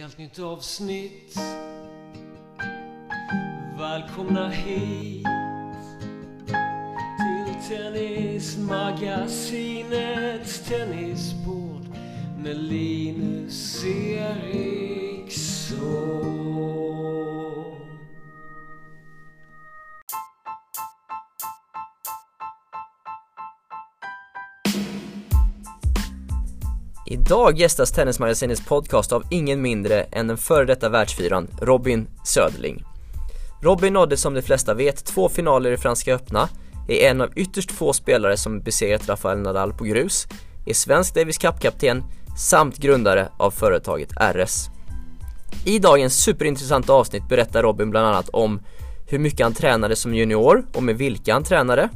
helt nytt avsnitt. Välkomna hit till Tennismagasinets tennisbord med Linus Eriksson. Idag gästas Tennismagasinets podcast av ingen mindre än den före detta världsfyran Robin Söderling. Robin nådde som de flesta vet två finaler i Franska öppna, är en av ytterst få spelare som besegrat Rafael Nadal på grus, är svensk Davis Cup-kapten samt grundare av företaget RS. I dagens superintressanta avsnitt berättar Robin bland annat om hur mycket han tränade som junior och med vilka han tränade,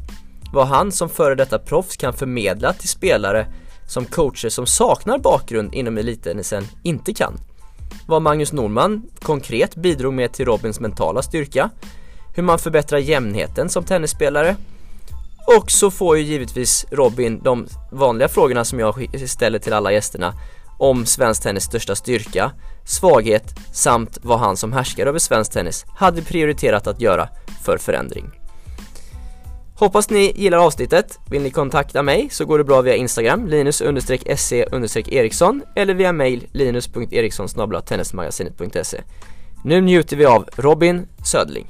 vad han som före detta proffs kan förmedla till spelare som coacher som saknar bakgrund inom elitennisen inte kan. Vad Magnus Norman konkret bidrog med till Robins mentala styrka, hur man förbättrar jämnheten som tennisspelare och så får ju givetvis Robin de vanliga frågorna som jag ställer till alla gästerna om svensk tennis största styrka, svaghet samt vad han som härskar över svensk tennis hade prioriterat att göra för förändring. Hoppas ni gillar avsnittet. Vill ni kontakta mig så går det bra via Instagram, linus-se eriksson eller via mail linus.eriksson. Nu njuter vi av Robin Södling.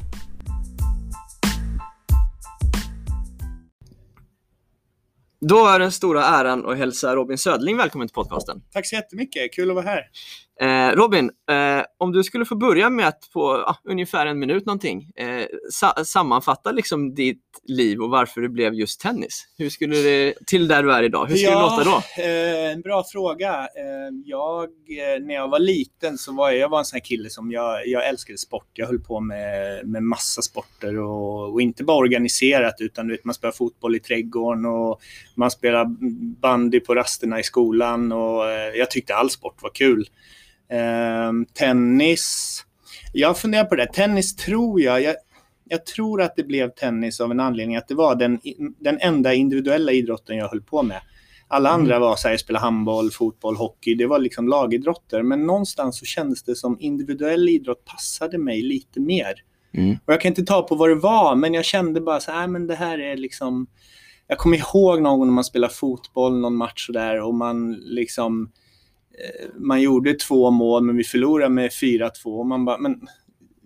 Då är den stora äran att hälsa Robin Södling välkommen till podcasten. Tack så jättemycket, kul att vara här. Eh, Robin, eh, om du skulle få börja med att på ah, ungefär en minut någonting eh, sa sammanfatta liksom ditt liv och varför det blev just tennis. Hur skulle det, till där du är idag, hur skulle ja, det låta då? Eh, en bra fråga. Eh, jag, eh, när jag var liten så var jag, jag var en sån här kille som jag, jag älskade sport. Jag höll på med, med massa sporter och, och inte bara organiserat utan vet, man spelar fotboll i trädgården och man spelar bandy på rasterna i skolan och eh, jag tyckte all sport var kul. Eh, tennis. Jag funderar på det. Tennis tror jag, jag, jag. tror att det blev tennis av en anledning att det var den, den enda individuella idrotten jag höll på med. Alla mm. andra var så här, spela handboll, fotboll, hockey. Det var liksom lagidrotter. Men någonstans så kändes det som individuell idrott passade mig lite mer. Mm. Och jag kan inte ta på vad det var, men jag kände bara så här, men det här är liksom... Jag kommer ihåg någon gång när man spelade fotboll, någon match och där och man liksom Eh, man gjorde två mål men vi förlorade med 4-2. Man bara, men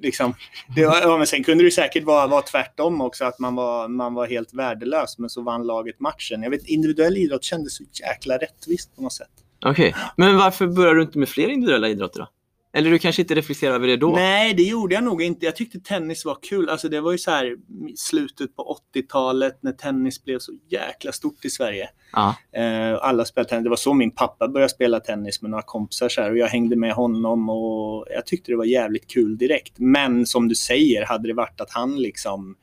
liksom, det var, ja, men sen kunde det säkert vara, vara tvärtom också, att man var, man var helt värdelös men så vann laget matchen. Jag vet, individuell idrott kändes så jäkla rättvist på något sätt. Okej, okay. men varför börjar du inte med fler individuella idrotter då? Eller du kanske inte reflekterar över det då? Nej, det gjorde jag nog inte. Jag tyckte tennis var kul. Alltså det var ju så här slutet på 80-talet när tennis blev så jäkla stort i Sverige. Ja. Eh, alla spelade tennis. Det var så min pappa började spela tennis med några kompisar så här, och jag hängde med honom och jag tyckte det var jävligt kul direkt. Men som du säger, hade det varit att han liksom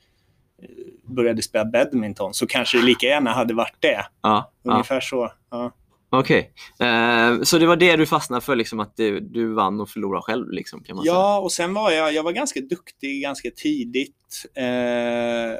eh, började spela badminton så kanske det lika gärna hade varit det. Ja, Ungefär så. Ja. Okej, okay. eh, så det var det du fastnade för, liksom, att du, du vann och förlorade själv? Liksom, kan man ja, säga. och sen var jag, jag var ganska duktig ganska tidigt. Eh,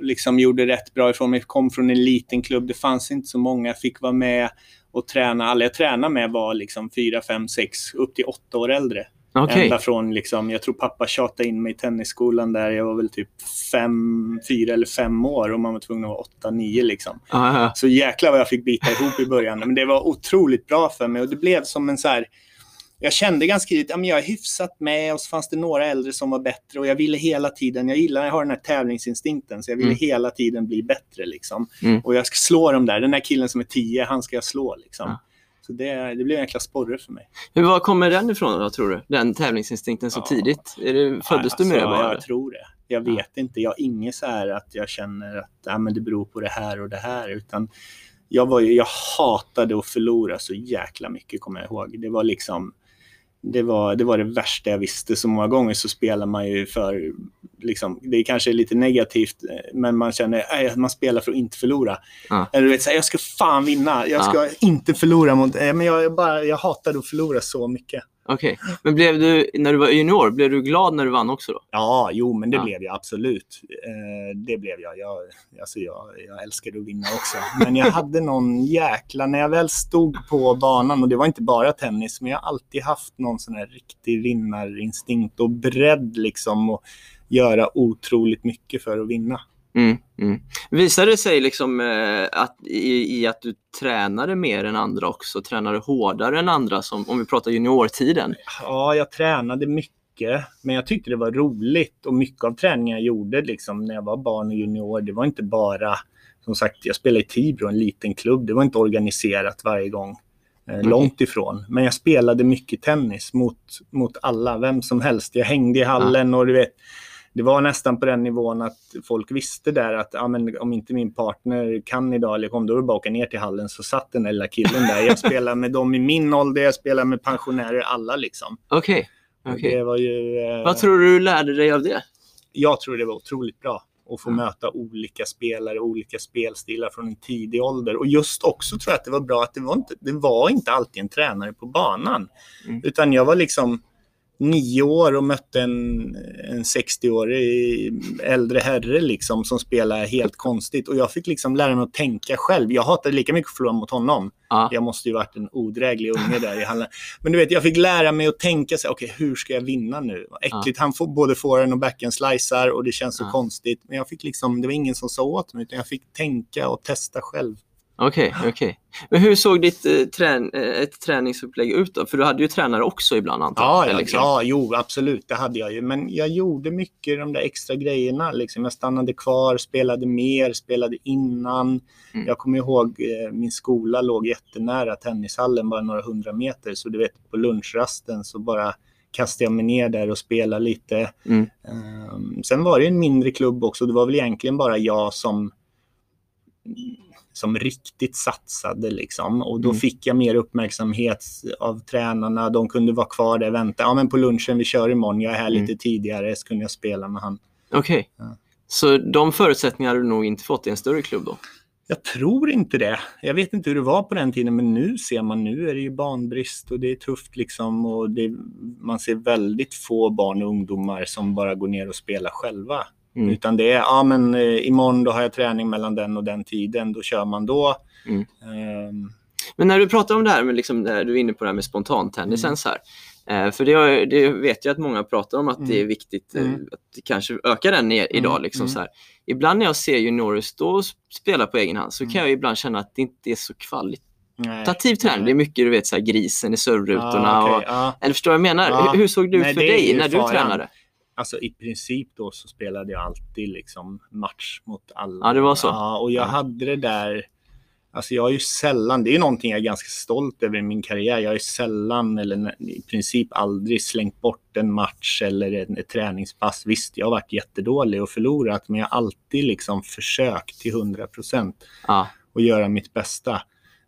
liksom gjorde rätt bra ifrån mig. Kom från en liten klubb, det fanns inte så många. Fick vara med och träna. Alla jag tränade med var liksom 4, 5, 6, upp till 8 år äldre. Okay. Ända från, liksom, jag tror pappa tjatade in mig i tennisskolan där jag var väl typ fem, fyra eller fem år och man var tvungen att vara åtta, nio liksom. Aha. Så jäklar vad jag fick bita ihop i början. Men det var otroligt bra för mig och det blev som en så här, jag kände ganska tidigt att jag är hyfsat med och så fanns det några äldre som var bättre och jag ville hela tiden, jag gillar, jag har den här tävlingsinstinkten så jag ville mm. hela tiden bli bättre liksom. Mm. Och jag ska slå dem där, den där killen som är tio, han ska jag slå liksom. Ja. Så det, det blev en jäkla sporre för mig. Men var kommer den ifrån då, tror du? Den tävlingsinstinkten så ja. tidigt? Är det, föddes alltså, du med det bara? Jag tror det. Jag vet ja. inte. Jag har inget så här att jag känner att ja, men det beror på det här och det här. Utan jag, var, jag hatade att förlora så jäkla mycket, kommer jag ihåg. Det var liksom det var, det var det värsta jag visste. Så många gånger så spelar man ju för, liksom, det är kanske lite negativt, men man känner att man spelar för att inte förlora. Ja. Eller du vet, så här, jag ska fan vinna, jag ska ja. inte förlora mot, men jag, jag, bara, jag hatade att förlora så mycket. Okej. Men blev du, när du var junior, blev du glad när du vann också då? Ja, jo, men det Ja. blev jag absolut. Eh, det blev jag. Jag, alltså jag. jag älskade att vinna också. Men jag hade någon jäkla... När jag väl stod på banan, och det var inte bara tennis, men jag har alltid haft någon sån här riktig vinnarinstinkt och bredd liksom att göra otroligt mycket för att vinna. Mm, mm. Visade det sig liksom eh, att, i, i att du tränade mer än andra också? Tränade hårdare än andra, som, om vi pratar juniortiden? Ja, jag tränade mycket, men jag tyckte det var roligt och mycket av träningen jag gjorde liksom, när jag var barn och junior, det var inte bara, som sagt, jag spelade i Tibro, en liten klubb, det var inte organiserat varje gång. Eh, Långt ifrån. Men jag spelade mycket tennis mot, mot alla, vem som helst. Jag hängde i hallen och du vet, det var nästan på den nivån att folk visste där att ja, men om inte min partner kan idag eller kom, då är det bara att åka ner till hallen så satt den där lilla killen där. Jag spelar med dem i min ålder, jag spelar med pensionärer, alla liksom. Okej. Det var ju... Eh, Vad tror du du lärde dig av det? Jag tror det var otroligt bra att få möta olika spelare, olika spelstilar från en tidig ålder. Och just också tror jag att det var bra att det var inte, det var inte alltid en tränare på banan. Mm. Utan jag var liksom nio år och mötte en, en 60-årig äldre herre liksom som spelade helt konstigt. Och jag fick liksom lära mig att tänka själv. Jag hatade lika mycket att förlora mot honom. Ja. Jag måste ju varit en odräglig unge där i hallen. Men du vet, jag fick lära mig att tänka sig, okej, hur ska jag vinna nu? Vad äckligt, han får både forehand och backhand slicear och det känns så Ja. konstigt. Men jag fick liksom, det var ingen som sa åt mig, utan jag fick tänka och testa själv. Okej, okej. Men hur såg ditt eh, trän eh, ett träningsupplägg ut då? För du hade ju tränare också ibland antar Ja, jag, ja, liksom. ja, jo, absolut, det hade jag ju. Men jag gjorde mycket de där extra grejerna. Liksom. Jag stannade kvar, spelade mer, spelade innan. Mm. Jag kommer ihåg, eh, min skola låg jättenära tennishallen, bara några hundra meter. Så du vet, på lunchrasten så bara kastade jag mig ner där och spelade lite. Mm. Ehm, sen var det en mindre klubb också. Det var väl egentligen bara jag som som riktigt satsade liksom. Och då Mm. fick jag mer uppmärksamhet av tränarna. De kunde vara kvar där och vänta. Ja, men på lunchen, vi kör imorgon. Jag är här Mm. lite tidigare, så kunde jag spela med han. Okej. Ja. Så de förutsättningarna har du nog inte fått i en större klubb då? Jag tror inte det. Jag vet inte hur det var på den tiden, men nu ser man, nu är det ju barnbrist och det är tufft liksom. Och det, man ser väldigt få barn och ungdomar som bara går ner och spelar själva. Mm. Utan det är, ja men eh, imorgon då har jag träning mellan den och den tiden, då kör man då. Mm. Ehm, Men när du pratar om det här med, liksom, när du är inne på det här med spontantennisen Mm. så här. Eh, för det, har- det vet jag att många pratar om att Mm. det är viktigt eh, Mm. att kanske öka den i, idag. Mm, Liksom, mm. så här. Ibland när jag ser juniorer stå och spela på egen hand så Mm. kan jag ibland känna att det inte är så kvalitativ nej. träning. Det är mycket du vet, så här, grisen i servrutorna. Ja, okej, och, ja. eller förstår du vad jag menar? Ja. Hur, hur såg det ut för dig när du faran. tränade? Alltså i princip då så spelade jag alltid liksom match mot alla. Ja, det var så. Ja, och jag Ja. hade det där. Alltså jag har ju sällan, det är ju någonting jag är ganska stolt över i min karriär. Jag ju sällan eller i princip aldrig slängt bort en match eller en, ett träningspass. Visst, jag har varit jättedålig och förlorat, men jag har alltid liksom försökt till 100 procent Ja. och göra mitt bästa.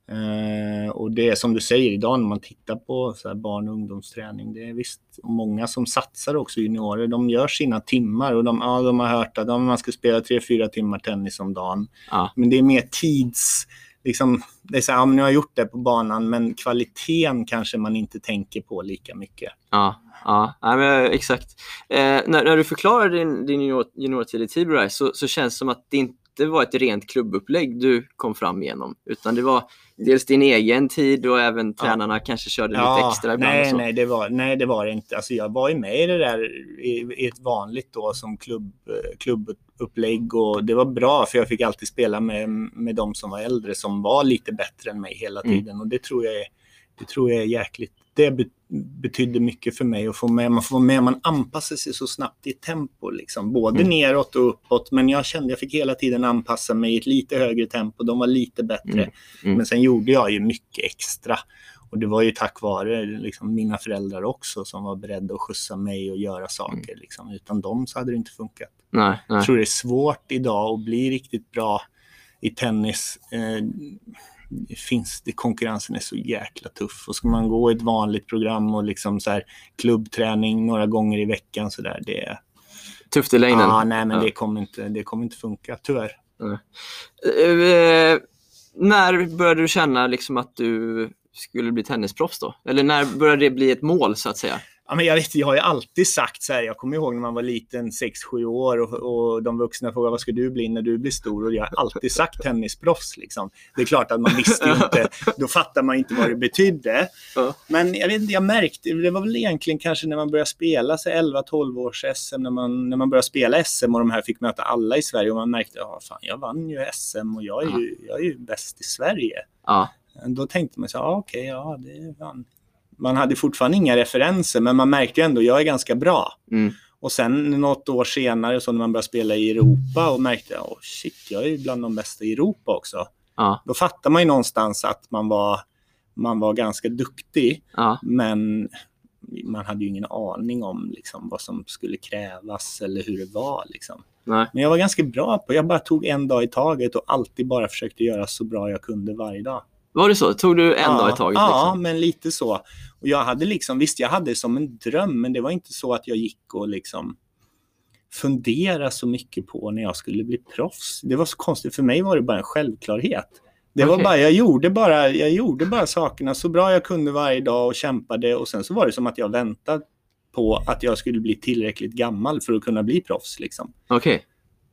Eh, och det är som du säger idag när man tittar på så barn och ungdomsträning. Det är visst många som satsar också juniorer. De gör sina timmar och de, ja, de har hört att ja, man ska spela 3-4 timmar tennis om dagen. Ja. Men det är mer tids... Liksom, det är så här, ja, men nu har jag gjort det på banan men kvaliteten kanske man inte tänker på lika mycket. Ja, ja nej, men, exakt. Eh, när, när du förklarar din, din junior, juniortid i Tibro så, så känns det som att det inte var ett rent klubbupplägg du kom fram igenom. Utan det var dels din egen tid och även tränarna kanske körde lite extra ibland. nej, nej, det var, nej, det var det inte. Alltså, jag var ju med i det där i, i ett vanligt då som klubb, eh, klubbupplägg och det var bra för jag fick alltid spela med, med de som var äldre som var lite bättre än mig hela Mm. tiden och det tror jag är, det tror jag är jäkligt. Det betydde mycket för mig att få med, man får vara med, man anpassar sig så snabbt i tempo liksom, både Mm. neråt och uppåt men jag kände jag fick hela tiden anpassa mig i ett lite högre tempo, de var lite bättre. Mm. Mm. Men sen gjorde jag ju mycket extra. Och det var ju tack vare liksom, mina föräldrar också som var beredda att skjutsa mig och göra saker. Mm. Liksom. Utan dem så hade det inte funkat. Nej, nej. Jag tror det är svårt idag att bli riktigt bra i tennis. Eh, det finns, det, konkurrensen är så jäkla tuff. Och ska man gå ett vanligt program och liksom så här, klubbträning några gånger i veckan så där, det, är- Tufft i längden. ah, nej, men Ja. det, kommer inte, det kommer inte funka, tyvärr. Eh, när började du känna liksom att du skulle bli tennisproffs då? Eller när började det bli ett mål så att säga? Ja, men jag, vet, jag har ju alltid sagt så här, jag kommer ihåg när man var liten, 6-7 år och, och de vuxna frågade vad ska du bli när du blir stor? Och jag har alltid sagt tennisproffs. Liksom. Det är klart att man visste inte, då fattar man inte vad det betydde. Ja. Men jag, vet, jag märkte, det var väl egentligen kanske när man började spela sig 11-12 års SM, när man, när man började spela SM och de här fick möta alla i Sverige och man märkte, ja fan jag vann ju SM och jag är ju, jag är ju bäst i Sverige. Ja, Då tänkte man så ah, okej, ja det vann. Man hade fortfarande inga referenser, men man märkte ändå, jag är ganska bra. mm. Och sen något år senare, så när man började spela i Europa och märkte, oh shit, jag är bland de bästa i Europa också. ja, Då fattar man ju någonstans att man var, man var ganska duktig, ja, men man hade ju ingen aning om liksom, vad som skulle krävas eller hur det var. Liksom. Men jag var ganska bra på Jag bara tog en dag i taget och alltid bara försökte göra så bra jag kunde varje dag. Var det så? Tog du en ja, dag i taget? Ja, Liksom? men lite så. Och jag hade liksom, visst, jag hade det som en dröm, men det var inte så att jag gick och liksom fundera så mycket på när jag skulle bli proffs. Det var så konstigt. För mig var det bara en självklarhet. Det var Okej. bara, jag gjorde bara, jag gjorde bara sakerna så bra jag kunde varje dag och kämpade och sen så var det som att jag väntade på att jag skulle bli tillräckligt gammal för att kunna bli proffs. Liksom. Okej.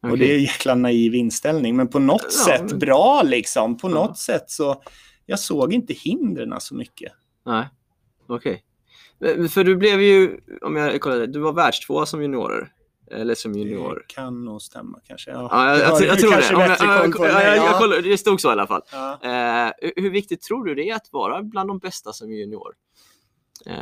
Och Okej. det är en jäkla naiv inställning, men på något Ja, sätt men- bra liksom. På Ja. något sätt så, jag såg inte hindren så mycket. Nej, okej. Men- För du blev ju, om jag kollar, du var världstvåa som juniorer. Eller som junior. Det kan nog stämma kanske. Ja, Ja, jag, jag, jag, tror det. kanske Om jag, jag, jag, jag, Ja. kollar, det stod så i alla fall. Ja. Eh, hur- hur viktigt tror du det är att vara bland de bästa som junior? Eh,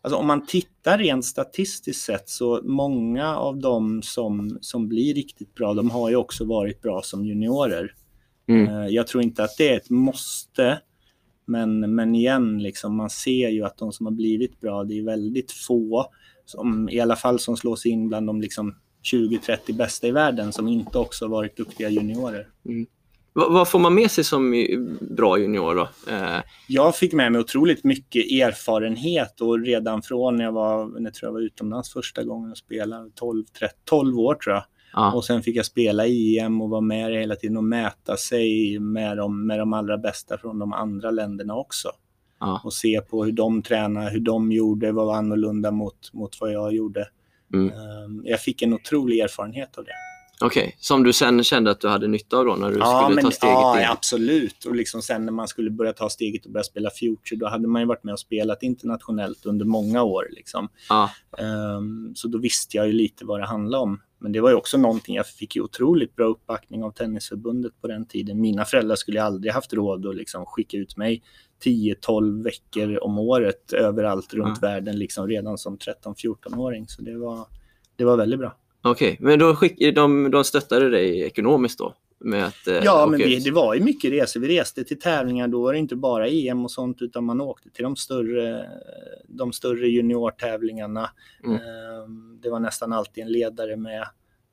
Alltså om man tittar rent statistiskt sett så många av dem som, som blir riktigt bra, de har ju också varit bra som juniorer. Mm. Eh, Jag tror inte att det är ett måste. Men, men igen, liksom, man ser ju att de som har blivit bra, det är väldigt få, som, i alla fall som slås in bland de liksom 20-30 bästa i världen, som inte också varit duktiga juniorer. vad, vad får man med sig som bra junior då? Eh, Jag fick med mig otroligt mycket erfarenhet och redan från när jag var, när jag tror jag var utomlands första gången och spelade, 12, 13, 12 år tror jag. Ja, Och sen fick jag spela i EM och vara med hela tiden och mäta sig med de, med de allra bästa från de andra länderna också. ja, Och se på hur de tränade, hur de gjorde, vad var annorlunda mot, mot vad jag gjorde. mm. Ehm, Jag fick en otrolig erfarenhet av det. Okej, som du sen kände att du hade nytta av då när du skulle ta steget ja, in? absolut. Och liksom sen när man skulle börja ta steget och börja spela Future, då hade man ju varit med och spelat internationellt under många år. Liksom. Ja, Ehm, så då visste jag ju lite vad det handlade om. Men det var ju också någonting, jag fick ju otroligt bra uppbackning av Tennisförbundet på den tiden. Mina föräldrar skulle aldrig haft råd att liksom skicka ut mig 10-12 veckor om året överallt runt världen, liksom redan som 13-14-åring. Så det var, det var väldigt bra. okej. Men då skick, de, de stöttade dig ekonomiskt då? Att, eh, Ja, men åka det, var ju mycket resor. Vi reste till tävlingar, då var det inte bara EM och sånt, utan man åkte till de större, de större juniortävlingarna. Mm. Ehm, Det var nästan alltid en ledare med.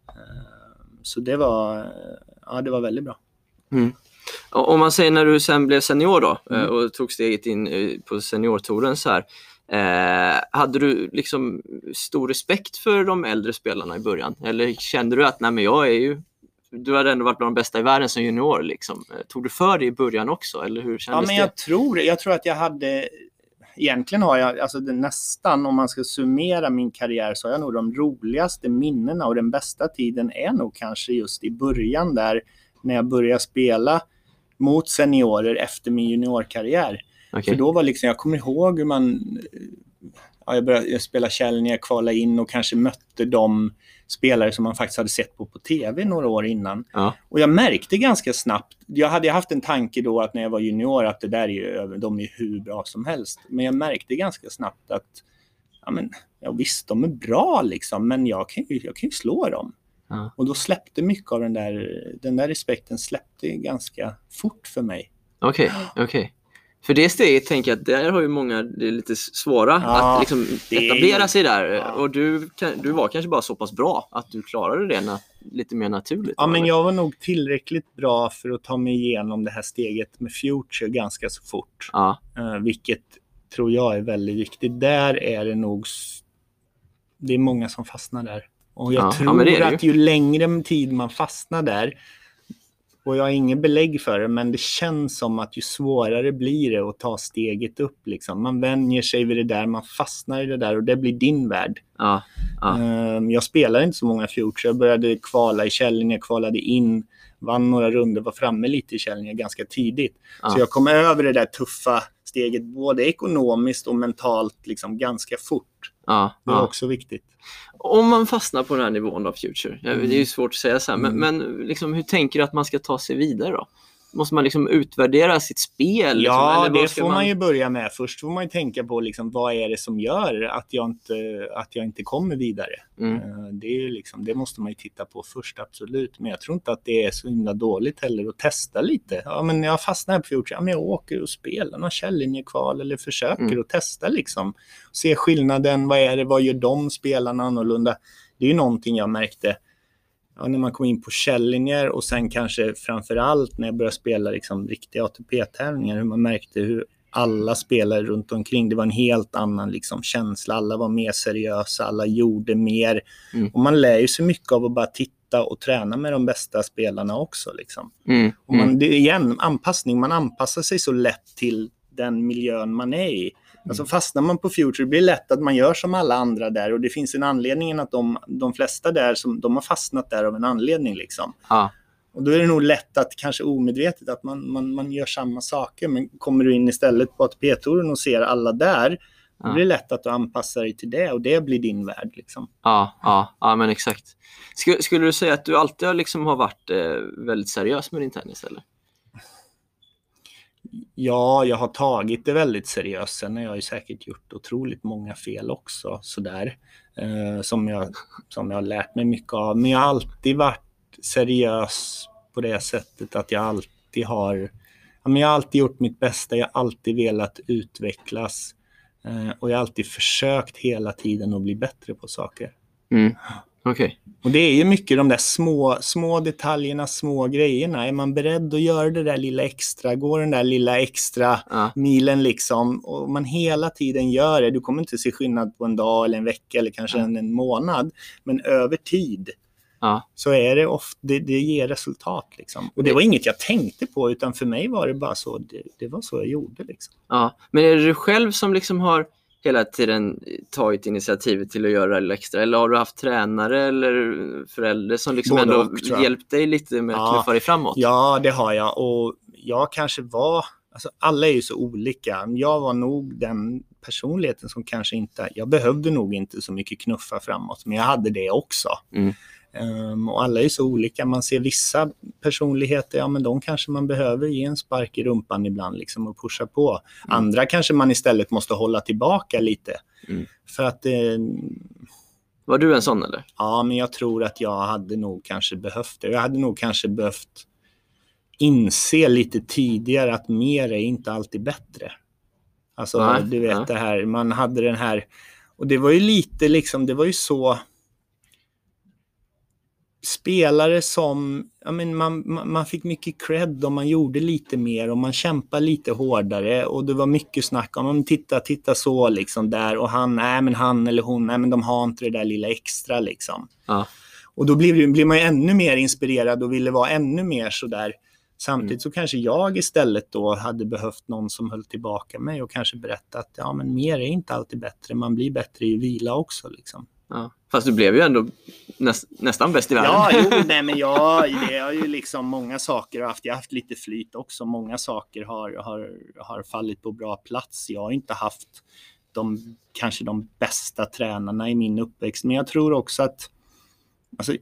Ehm, Så det var, ja, det var väldigt bra. Och Om man säger när du sen blev senior då Mm. eh, och tog steget in eh, på seniortouren så här. Eh, hade du liksom stor respekt för de äldre spelarna i början? Eller kände du att nej men jag är ju du hade ändå varit bland de bästa i världen som junior. Liksom. Eh, Tog du för dig i början också? Eller hur Ja, kändes men det? jag tror, jag tror att jag hade Egentligen har jag, alltså det nästan om man ska summera min karriär så har jag nog de roligaste minnena och den bästa tiden är nog kanske just i början där när jag började spela mot seniorer efter min juniorkarriär. Okej. För då var liksom, jag kommer ihåg hur man, ja, jag började spela Källningar, kvala in och kanske mötte de spelare som man faktiskt hade sett på på tv några år innan. Ja. Och jag märkte ganska snabbt, jag hade haft en tanke då att när jag var junior att det där är ju, de är hur bra som helst. Men jag märkte ganska snabbt att, ja men, ja, visst de är bra liksom, men jag kan ju, jag kan ju slå dem. Ja. Och då släppte mycket av den där, den där respekten släppte ganska fort för mig. Okej, okej. För det steget tänker jag att där har ju många, det är lite svåra Ja, att liksom är etablera ju- sig där. Ja. Och du, du var kanske bara så pass bra att du klarade det na, lite mer naturligt. Ja, då, men eller? jag var nog tillräckligt bra för att ta mig igenom det här steget med Future ganska så fort. Ja, Eh, vilket tror jag är väldigt viktigt. Där är det nog... Det är många som fastnar där. Och jag Ja, ja, tror är att ju längre tid man fastnar där, Och jag har ingen belägg för det, men det känns som att ju svårare blir det att ta steget upp. Liksom. Man vänjer sig vid det där, man fastnar i det där och det blir din värld. Ja, ja. Ehm, Jag spelade inte så många Future. Jag började kvala i Källninge, kvalade in, vann några runder, var framme lite i Källninge ganska tidigt. Ja. Så jag kom över det där tuffa steget, både ekonomiskt och mentalt, liksom, ganska fort. ja, Det var ja. också viktigt. Om man fastnar på den här nivån av Future, det är ju Mm. svårt att säga så här, men, Mm. men liksom, hur tänker du att man ska ta sig vidare då? Måste man liksom utvärdera sitt spel? Liksom, Ja, vad det får man... ju börja med. Först får man tänka på liksom, vad är det som gör att jag inte, att jag inte kommer vidare. Mm. Eh, Det, liksom, det måste man ju titta på först, absolut. Men jag tror inte att det är så himla dåligt heller att testa lite. Ja, men jag fastnar på Future. Ja, men jag åker och spelar några kärnlinjekval eller försöker Mm. att testa liksom. Se skillnaden. Vad är det? Vad gör de spelarna annorlunda? Det är ju någonting jag märkte ja, när man kom in på Källinger och sen kanske framför allt när jag började spela liksom riktiga ATP-tävlingar, hur man märkte hur alla spelare runt omkring, det var en helt annan liksom känsla. Alla var mer seriösa, alla gjorde mer. Mm. Och man lär ju sig mycket av att bara titta och träna med de bästa spelarna också. Liksom. Mm. Och man, Mm. det är igen, anpassning. Man anpassar sig så lätt till den miljön man är i. Alltså fastnar man på Future, det blir lätt att man gör som alla andra där och det finns en anledning att de, de flesta där, som, de har fastnat där av en anledning. Liksom. Ja. Och då är det nog lätt att, kanske omedvetet, att man, man, man gör samma saker. Men kommer du in istället på ATP-touren och ser alla där, då blir det lätt att du anpassar dig till det och det blir din värld. Liksom. Ja, ja, ja, men exakt. Skulle, skulle du säga att du alltid har, liksom har varit eh, väldigt seriös med din tennis? Eller? Ja, jag har tagit det väldigt seriöst. Sen har jag ju säkert gjort otroligt många fel också, sådär. Eh, som, jag, som jag har lärt mig mycket av. Men jag har alltid varit seriös på det sättet att jag alltid har... Ja, men jag har alltid gjort mitt bästa. Jag har alltid velat utvecklas. Eh, och jag har alltid försökt hela tiden att bli bättre på saker. Mm. Okej. Och det är ju mycket de där små, små detaljerna, små grejerna. Är man beredd att göra det där lilla extra, gå den där lilla extra Ja. milen liksom, och man hela tiden gör det, du kommer inte se skillnad på en dag eller en vecka eller kanske Ja. en, en månad, men över tid Ja. så är det ofta, det, det ger resultat liksom. Och det var inget jag tänkte på, utan för mig var det bara så, det, det var så jag gjorde liksom. Ja. Men är det du själv som liksom har hela tiden tagit initiativet till att göra det extra? Eller har du haft tränare eller förälder som liksom Både ändå och, hjälpt dig lite med att Ja. knuffa dig framåt? Ja, det har jag. Och jag kanske var... Alltså alla är ju så olika. Jag var nog den personligheten som kanske inte... Jag behövde nog inte så mycket knuffa framåt, men jag hade det också. Mm. Ehm, och alla är så olika. Man ser vissa personligheter, ja men de kanske man behöver ge en spark i rumpan ibland liksom och pusha på. Andra kanske man istället måste hålla tillbaka lite. Mm. För att eh, Var du en sån eller? Ja, men jag tror att jag hade nog kanske behövt det. Jag hade nog kanske behövt inse lite tidigare att mer är inte alltid bättre. Alltså, Nej, du vet nej. det här, man hade den här... Och det var ju lite liksom, det var ju så... Spelare som, ja men man, man, fick mycket cred om man gjorde lite mer och man kämpade lite hårdare och det var mycket snack om, "Men titta, titta så liksom där och han, nej men han eller hon, nej men de har inte det där lilla extra liksom. Ja. Och då blir, blir man ju ännu mer inspirerad och ville vara ännu mer sådär. Samtidigt Mm. så kanske jag istället då hade behövt någon som höll tillbaka mig och kanske berättat att ja, men mer är inte alltid bättre. Man blir bättre i vila också. Liksom. Ja. Fast du blev ju ändå näst, nästan bäst i världen. Ja, jo, nej, men jag, det har ju liksom många saker haft. Jag har haft lite flyt också. Många saker har, har, har fallit på bra plats. Jag har inte haft de, kanske de bästa tränarna i min uppväxt, men jag tror också att alltså,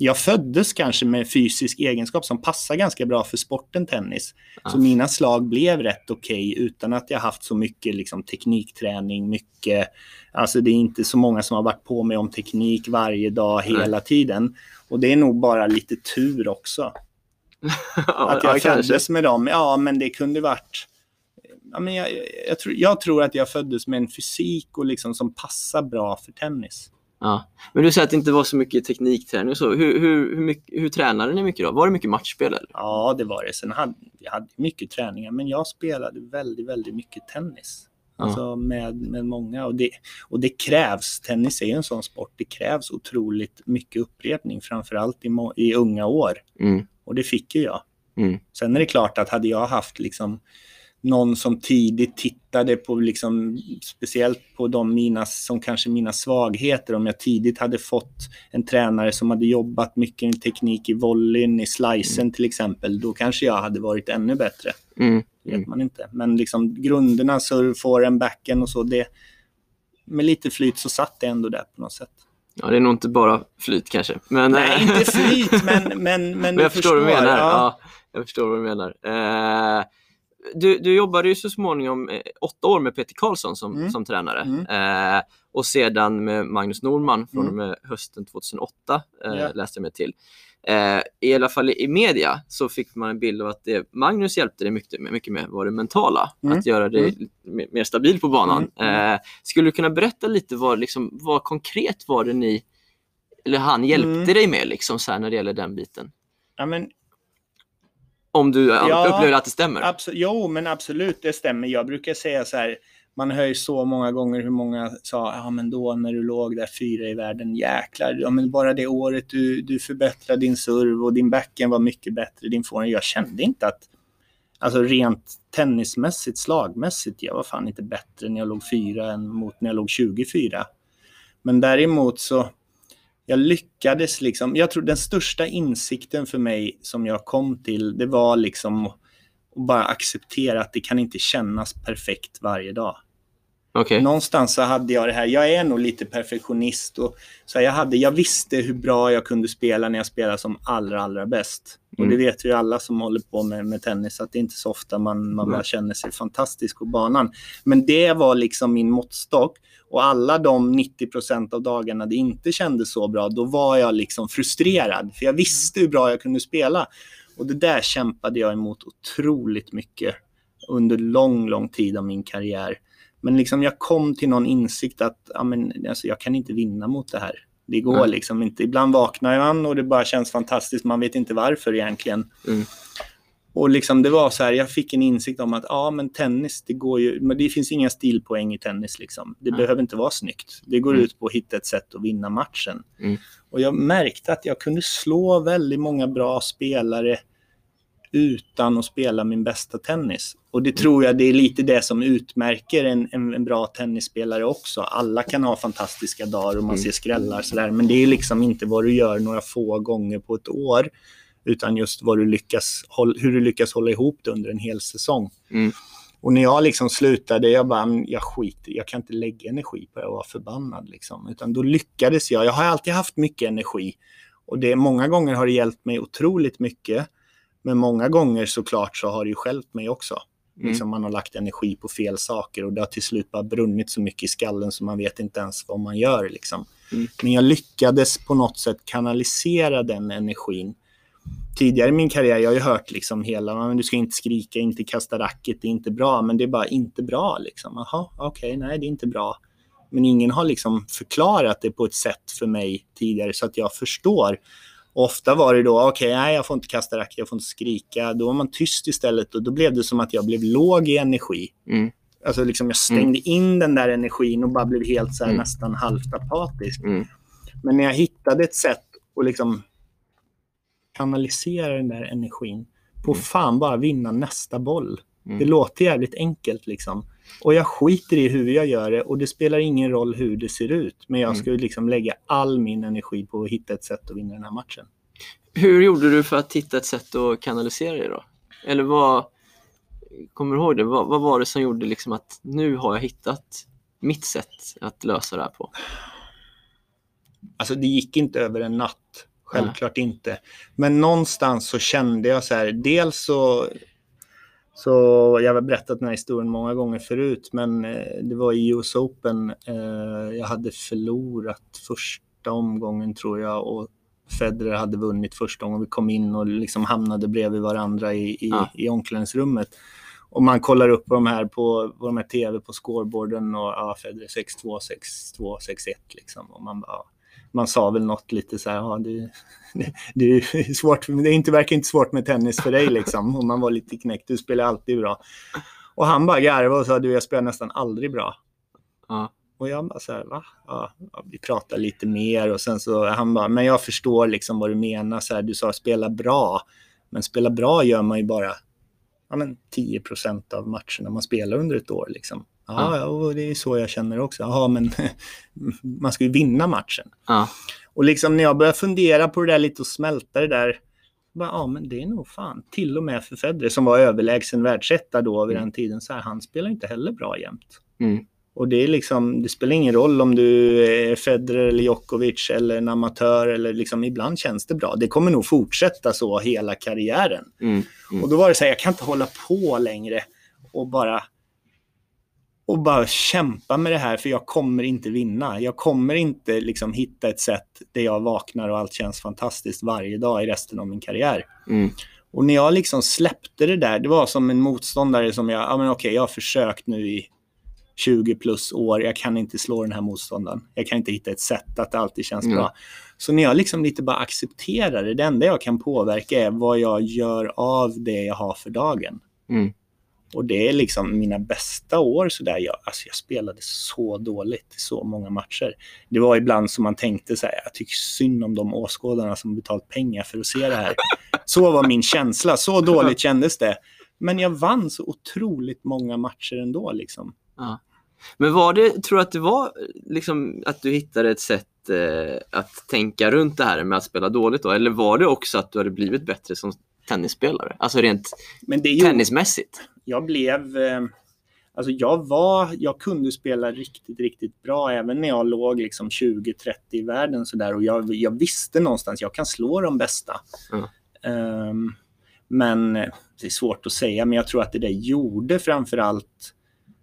jag föddes kanske med fysisk egenskap som passar ganska bra för sporten tennis. Ja. Så mina slag blev rätt okej utan att jag haft så mycket liksom, teknikträning, mycket... Alltså det är inte så många som har varit på mig om teknik varje dag hela tiden. Och det är nog bara lite tur också. ja, att jag ja, föddes med dem. Ja, men det kunde varit... Ja, men jag, jag, tror, jag tror att jag föddes med en fysik och liksom som passar bra för tennis. Ja. Men du säger att det inte var så mycket teknikträning och så. Hur, hur, hur, mycket, hur tränade ni mycket då? Var det mycket matchspel eller? Ja, det var det. Sen hade vi hade mycket träningar, men jag spelade väldigt, väldigt mycket tennis. Ja. Alltså med, med många. Och det, och det krävs, tennis är ju en sån sport, det krävs otroligt mycket upprepning, framförallt i, i unga år. Mm. Och det fick ju jag. Mm. Sen är det klart att hade jag haft liksom någon som tidigt tittade på, liksom, speciellt på de mina, som kanske mina svagheter, om jag tidigt hade fått en tränare som hade jobbat mycket med teknik i volleyn, i slicen Mm. till exempel, då kanske jag hade varit ännu bättre. Mm. Det vet man inte. Men liksom grunderna, surfåren, backen och så, det, med lite flyt så satt det ändå där på något sätt. Ja, det är nog inte bara flyt kanske. Men, Nej, inte flyt, men, men, men, Men jag förstår vad du menar. Ja. Ja. jag förstår vad du menar. Eh, du, du jobbade ju så småningom eh, åtta år med Peter Karlsson som, Mm. som tränare Mm. eh, och sedan med Magnus Norman från och Mm. med hösten 2008 eh, Ja. läste jag mig till. Eh, I alla fall i media så fick man en bild av att det Magnus hjälpte dig mycket med, mycket med var det mentala, Mm. att göra dig Mm. mer, stabil på banan. Mm. Eh, skulle du kunna berätta lite vad, liksom, vad konkret var det ni, eller han hjälpte dig med liksom, så här, när det gäller den biten? Ja, men Om du Ja, upplever att det stämmer? Abso- jo, men absolut, det stämmer. Jag brukar säga så här, man hör ju så många gånger hur många sa, ja men då när du låg där fyra i världen, jäklar, ja men bara det året du, du förbättrade din serv och din backen var mycket bättre, din forehand. Jag kände inte att, alltså rent tennismässigt, slagmässigt, jag var fan inte bättre när jag låg fyra än mot när jag låg 24. Men däremot så, jag lyckades liksom, jag tror den största insikten för mig som jag kom till, det var liksom att bara acceptera att det kan inte kännas perfekt varje dag. Okej. Någonstans så hade jag det här, jag är nog lite perfektionist och så jag, hade, jag visste hur bra jag kunde spela när jag spelade som allra, allra bäst. Och det Mm. vet ju alla som håller på med, med tennis att det är inte så ofta man, man Nej. bara känner sig fantastisk på banan. Men det var liksom min måttstock och alla de 90% av dagarna det inte kändes så bra, då var jag liksom frustrerad. För jag visste hur bra jag kunde spela. Och det där kämpade jag emot otroligt mycket under lång, lång tid av min karriär. Men liksom jag kom till någon insikt att ja, men, alltså, jag kan inte vinna mot det här. Det går Nej. liksom inte. Ibland vaknar man och det bara känns fantastiskt. Man vet inte varför egentligen. Mm. Och liksom det var så här, jag fick en insikt om att ja, men tennis, det går ju, men det finns inga stilpoäng i tennis. Liksom. Det Nej. behöver inte vara snyggt. Det går Mm. ut på att hitta ett sätt att vinna matchen. Mm. Och jag märkte att jag kunde slå väldigt många bra spelare utan att spela min bästa tennis. Och det tror jag det är lite det som utmärker en, en, en bra tennisspelare också. Alla kan ha fantastiska dagar och man Mm. ser skrällar sådär. Men det är liksom inte vad du gör några få gånger på ett år. Utan just vad du lyckas, hur du lyckas hålla ihop det under en hel säsong. Mm. Och när jag liksom slutade, jag bara, "Men jag skiter jag kan inte lägga energi på och vara förbannad. Liksom. Utan då lyckades jag. Jag har alltid haft mycket energi. Och det, många gånger har det hjälpt mig otroligt mycket. Men många gånger såklart så har det ju skälpt mig också. Mm. Liksom man har lagt energi på fel saker och det har till slut bara brunnit så mycket i skallen så man vet inte ens vad man gör. Liksom. Mm. Men jag lyckades på något sätt kanalisera den energin. Tidigare i min karriär, jag har ju hört liksom hela, "Ja, men du ska inte skrika, inte kasta racket, det är inte bra, men det är bara inte bra. Liksom. Jaha, okej, nej det är inte bra. Men ingen har liksom förklarat det på ett sätt för mig tidigare så att jag förstår. Och ofta var det då, okej, nej jag får inte kasta racket, jag får inte skrika. Då var man tyst istället och då blev det som att jag blev låg i energi. Mm. Alltså liksom jag stängde in den där energin och bara blev helt så här Mm. nästan halvt apatisk. Mm. Men när jag hittade ett sätt att liksom kanalisera den där energin på Mm. fan bara vinna nästa boll. Mm. Det låter jävligt enkelt liksom. Och jag skiter i hur jag gör det och det spelar ingen roll hur det ser ut. Men jag Mm. ska liksom lägga all min energi på att hitta ett sätt att vinna den här matchen. Hur gjorde du för att hitta ett sätt att kanalisera det då? Eller vad, kommer du ihåg det? Vad, vad var det som gjorde liksom att nu har jag hittat mitt sätt att lösa det här på? Alltså det gick inte över en natt. Självklart inte. Men någonstans så kände jag så här, dels så så jag har berättat den här historien många gånger förut, men eh, det var i US Open. Eh, jag hade förlorat första omgången tror jag och Federer hade vunnit första gången. Vi kom in och liksom hamnade bredvid varandra i, i, Ja. i omklädningsrummet. Och man kollar upp på de här, på, på de här tv på scoreboarden och ja, Federer 6-2, 6-2, 6-1 liksom. Och man bara, man sa väl något lite så här, ja, det, det, det är svårt, det är inte, verkar inte svårt med tennis för dig liksom. Och man var lite knäckt, du spelar alltid bra. Och han bara garvade och sa, du jag spelar nästan aldrig bra. Ja. Och jag bara så här, va? Ja, vi pratar lite mer och sen så han bara, men jag förstår liksom vad du menar. Så här, du sa spela bra. Men spela bra gör man ju bara ja, men 10% av matcherna man spelar under ett år. Liksom. Ja, ja. och det är så jag känner också. Ja, men man ska ju vinna matchen. Ja. Och liksom när jag började fundera på det där lite och smälta det där. Bara, ja, men det är nog fan. Till och med för Federer som var överlägsen världsetta då vid den tiden. Så här, han spelar inte heller bra jämt. Mm. Och det, är liksom, det spelar ingen roll om du är Federer eller Djokovic eller en amatör. Eller liksom, ibland känns det bra. Det kommer nog fortsätta så hela karriären. Mm. Mm. Och då var det så här, jag kan inte hålla på längre och bara och bara kämpa med det här för jag kommer inte vinna. Jag kommer inte liksom hitta ett sätt där jag vaknar och allt känns fantastiskt varje dag i resten av min karriär. Mm. Och när jag liksom släppte det där, det var som en motståndare som jag, ja men okej, jag har försökt nu i 20 plus år, jag kan inte slå den här motståndaren. Jag kan inte hitta ett sätt att det alltid känns Mm. bra. Så när jag liksom lite bara accepterar det, det enda jag kan påverka är vad jag gör av det jag har för dagen. Mm. Och det är liksom mina bästa år sådär. Jag, alltså jag spelade så dåligt i så många matcher. Det var ibland som man tänkte så här, jag tycker synd om de åskådarna som betalt pengar för att se det här. Så var min känsla, så dåligt kändes det. Men jag vann så otroligt många matcher ändå liksom. Men var det, tror du att det var liksom att du hittade ett sätt eh, att tänka runt det här med att spela dåligt då? Eller var det också att du hade blivit bättre som tennisspelare? Alltså rent Men det gjorde, tennismässigt? jag blev... Eh, alltså jag var... Jag kunde spela riktigt, riktigt bra även när jag låg liksom 20-30 i världen sådär. Och jag, jag visste någonstans, jag kan slå de bästa. Mm. Ehm, men eh, det är svårt att säga, men jag tror att det där gjorde framför allt...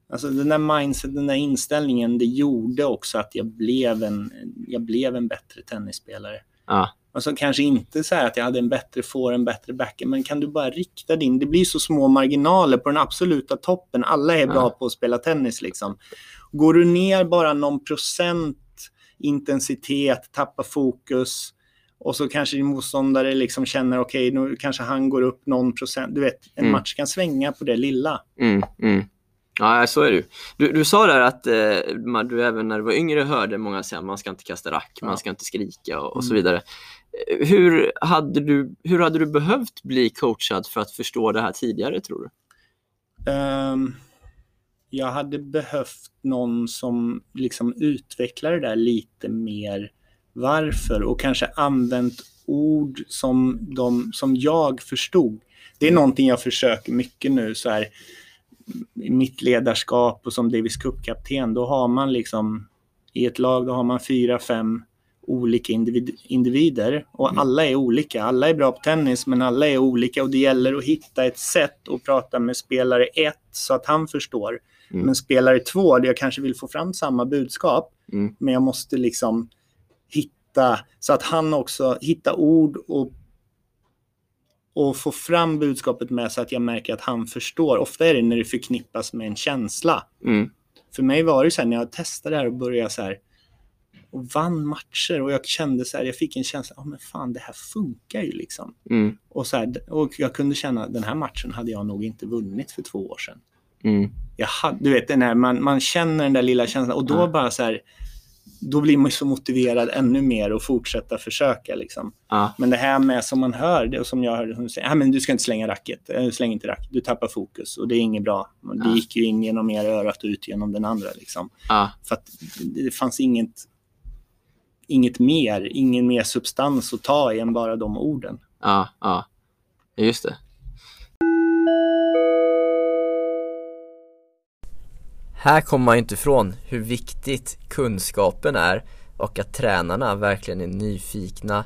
Alltså den där mindset, den där inställningen, det gjorde också att jag blev en, jag blev en bättre tennisspelare. Ja. Alltså kanske inte så här att jag hade en bättre får, en bättre backhand, men kan du bara rikta din... Det blir så små marginaler på den absoluta toppen. Alla är bra Ja. på att spela tennis liksom. Går du ner bara någon procent intensitet, tappar fokus och så kanske din motståndare liksom känner okej, nu kanske han går upp någon procent. Du vet, en Mm. match kan svänga på det lilla. Mm, mm. Ja, så är det ju. Du, du sa där att eh, man, du även när du var yngre hörde många säga att man ska inte kasta rack, man Ja. ska inte skrika och, och så Mm. vidare. Eh, Hur hade, du, hur hade du behövt bli coachad för att förstå det här tidigare, tror du? Ehm, jag hade behövt någon som liksom utvecklar det där lite mer. Varför? Och kanske använt ord som, de, som jag förstod. Det är någonting jag försöker mycket nu så här mitt ledarskap och som Davis Cup-kapten. Då har man liksom i ett lag, då har man fyra, fem olika individ, individer och Mm. alla är olika. Alla är bra på tennis men alla är olika och det gäller att hitta ett sätt att prata med spelare ett så att han förstår. Mm. Men spelare två, jag kanske vill få fram samma budskap Mm. men jag måste liksom hitta så att han också hittar ord och och få fram budskapet med så att jag märker att han förstår. Ofta är det när det förknippas med en känsla Mm. för mig var det så här när jag testade det här och började så här och vann matcher och jag kände så här, jag fick en känsla, ja men fan det här funkar ju liksom. Mm. Och, så här, och jag kunde känna den här matchen hade jag nog inte vunnit för två år sedan. Mm. Jag hade, du vet, den här, man, man känner den där lilla känslan och då Ja. bara så här, då blir man ju så motiverad ännu mer att fortsätta försöka liksom. Ja. Men det här med som man hör, det och som jag hörde, du säger, ah, men du ska inte slänga racket, Eh, släng inte racket, du tappar fokus och det är inget bra. Det Ja. gick ju in genom ena örat och ut genom den andra liksom. För det det fanns inget, inget mer, ingen mer substans att ta i än bara de orden. Ja. Ja. Just det. Här kommer man ju inte ifrån hur viktigt kunskapen är och att tränarna verkligen är nyfikna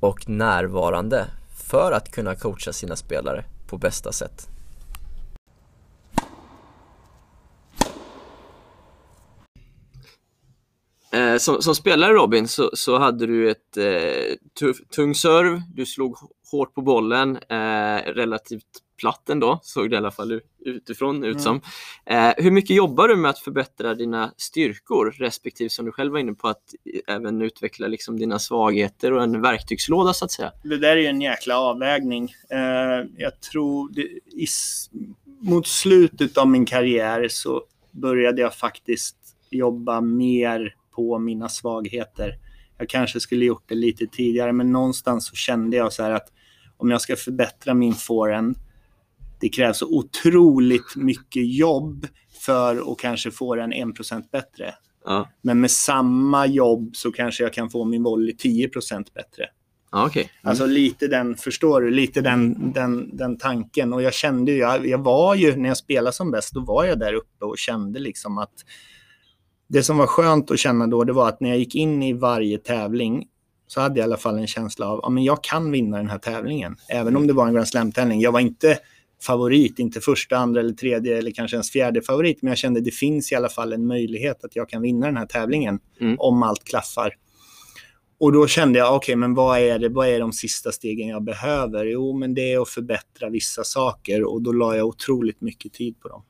och närvarande för att kunna coacha sina spelare på bästa sätt. Eh, som, som spelare Robin så, så hade du ett eh, tuff, tung serv, du slog hårt på bollen, eh, relativt platt ändå, såg det i alla fall utifrån ut Mm. som. Eh, hur mycket jobbar du med att förbättra dina styrkor respektive som du själv var inne på att även utveckla liksom dina svagheter och en verktygslåda så att säga? Det där är ju en jäkla avvägning. Eh, jag tror det, i, mot slutet av min karriär så började jag faktiskt jobba mer på mina svagheter. Jag kanske skulle gjort det lite tidigare, men någonstans så kände jag så här att om jag ska förbättra min forehand, det krävs så otroligt mycket jobb för att kanske få den 1% bättre. Ja, Men med samma jobb så kanske jag kan få min volley 10% bättre. ja okej. Alltså lite den, förstår du, lite den, den, den tanken. Och jag kände ju, jag, jag var ju, när jag spelade som bäst, då var jag där uppe och kände liksom att det som var skönt att känna då, det var att när jag gick in i varje tävling så hade jag i alla fall en känsla av att ja, jag kan vinna den här tävlingen. Även om det var en Grand Slam-tävling. Jag var inte favorit, inte första, andra eller tredje eller kanske ens fjärde favorit. Men jag kände att det finns i alla fall en möjlighet att jag kan vinna den här tävlingen Mm. om allt klaffar. Och då kände jag, okej, men vad är det? Vad är de sista stegen jag behöver? Jo, men det är att förbättra vissa saker och då la jag otroligt mycket tid på dem.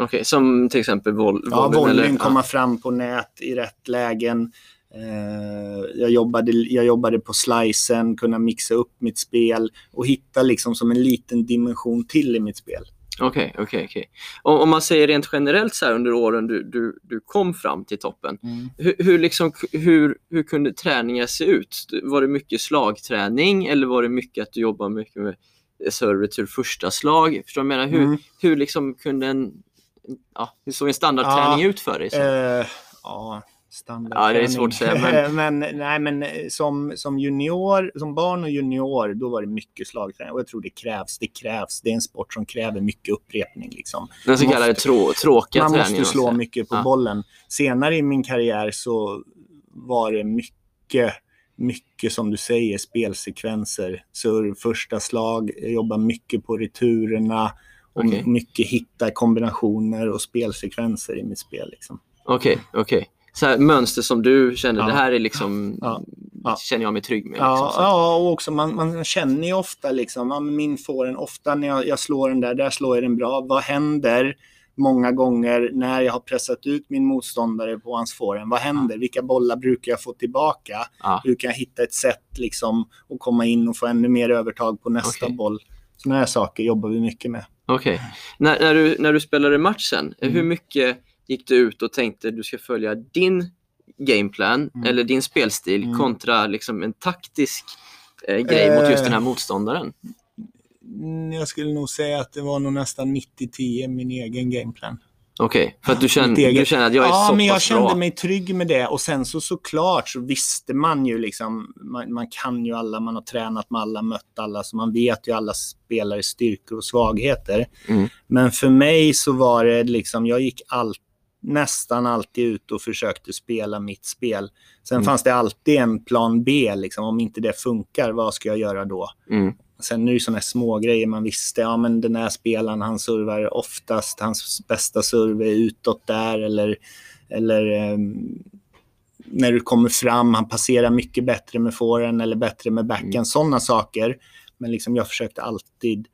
Okej, som till exempel vol- Ja, volleyn, volleyn, komma fram på nät i rätt lägen. Eh, jag, jobbade, jag jobbade på slicen, kunna mixa upp mitt spel och hitta liksom som en liten dimension till i mitt spel. Okej, okej, okej. Om, om man säger rent generellt så här under åren du, du, du kom fram till toppen. Hur, hur, liksom, hur, hur kunde träningar se ut? Var det mycket slagträning eller var det mycket att du jobbade mycket med server till första slag? Förstår du menar? Hur, Mm. hur liksom kunde en, ja, hur såg en standardträning Ja, ut för dig? Så? Eh, ja, standard. Ja, det är svårt att säga, men... nej, men eh, som, som junior, som barn och junior, då var det mycket slagträning. Och jag tror det krävs. Det krävs. Det är en sport som kräver mycket upprepning. Liksom. Den så kallade trå, tråkiga Man träningen. måste slå mycket på Ja. bollen. Senare i min karriär så var det mycket, mycket som du säger, spelsekvenser. Serv, första slag, jag jobbar mycket på returerna och Okej. mycket hitta kombinationer och spelsekvenser i mitt spel. Liksom. Okej, okej. Så här, mönster som du kände, Ja. det här är liksom, Ja. Ja. känner jag mig trygg med. Liksom, Ja, och också man, man känner ju ofta liksom, min får en ofta när jag, jag slår den där, där slår jag den bra. Vad händer många gånger när jag har pressat ut min motståndare på hans fåren? Vad händer? Vilka bollar brukar jag få tillbaka? Hur kan jag hitta ett sätt liksom att komma in och få ännu mer övertag på nästa Okej. boll? Sådana här saker jobbar vi mycket med. Okej. När, när, du, när du spelade matchen, Mm. hur mycket gick du ut och tänkte du ska följa din gameplan Mm. eller din spelstil Mm. kontra liksom en taktisk eh, grej mot just den här Eh. motståndaren? Jag skulle nog säga att det var nog nästan 90-10 min egen gameplan. Okej, för att du eget. du känner att jag är ja, så men jag pass kände bra. mig trygg med det. Och sen så såklart så visste man ju liksom, man, man kan ju alla, man har tränat med alla, mött alla, så man vet ju alla spelares styrkor och svagheter. Mm. Men för mig så var det liksom, jag gick all, nästan alltid ut och försökte spela mitt spel. Sen Mm. fanns det alltid en plan B, liksom, om inte det funkar, vad ska jag göra då? Mm. Sen är det sådana små grejer man visste. Ja, men den här spelaren, han servar oftast, hans bästa serve är utåt där. Eller, eller ehm, när du kommer fram, han passerar mycket bättre med forehand eller bättre med backhand. Mm. Sådana saker. Men liksom jag försökte alltid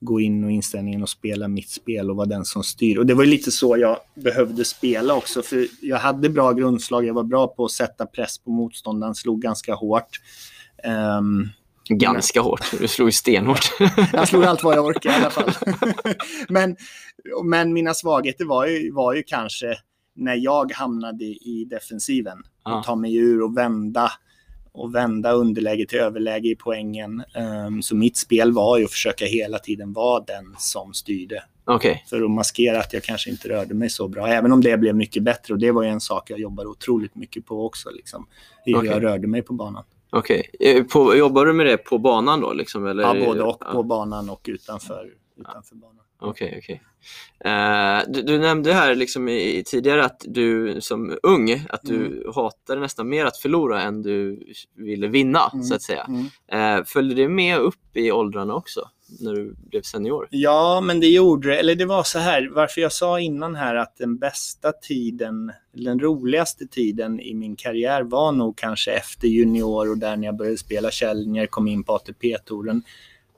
gå in och inställningen och spela mitt spel och vara den som styr. Och det var lite så jag behövde spela också. För jag hade bra grundslag, jag var bra på att sätta press på motståndaren, slog ganska hårt. Ehm, Ganska hårt. Du slog ju stenhårt. jag slog allt vad jag orkade i alla fall. men, men mina svagheter var ju, var ju kanske när jag hamnade i defensiven. Ja. Och ta mig ur och vända och vända underläge till överläge i poängen. Ehm, så mitt spel var ju att försöka hela tiden vara den som styrde. Okej, För att maskera att jag kanske inte rörde mig så bra. Även om det blev mycket bättre. Och det var ju en sak jag jobbade otroligt mycket på också. Liksom, hur Okej. jag rörde mig på banan. okej. Eh, på- Jobbar du med det på banan då? Liksom, eller? Ja, både och på banan och utanför, utanför banan. Okej, okej. Eh, du, du nämnde här liksom i, tidigare att du som ung, att du hatade nästan mer att förlora än du ville vinna, Mm. så att säga. Mm. Eh, följde det med upp i åldrarna också, när du blev senior? Ja, men det gjorde det. Eller det var så här, varför jag sa innan här att den bästa tiden, den roligaste tiden i min karriär var nog kanske efter junior och där när jag började spela Challenger, kom in på ATP-touren.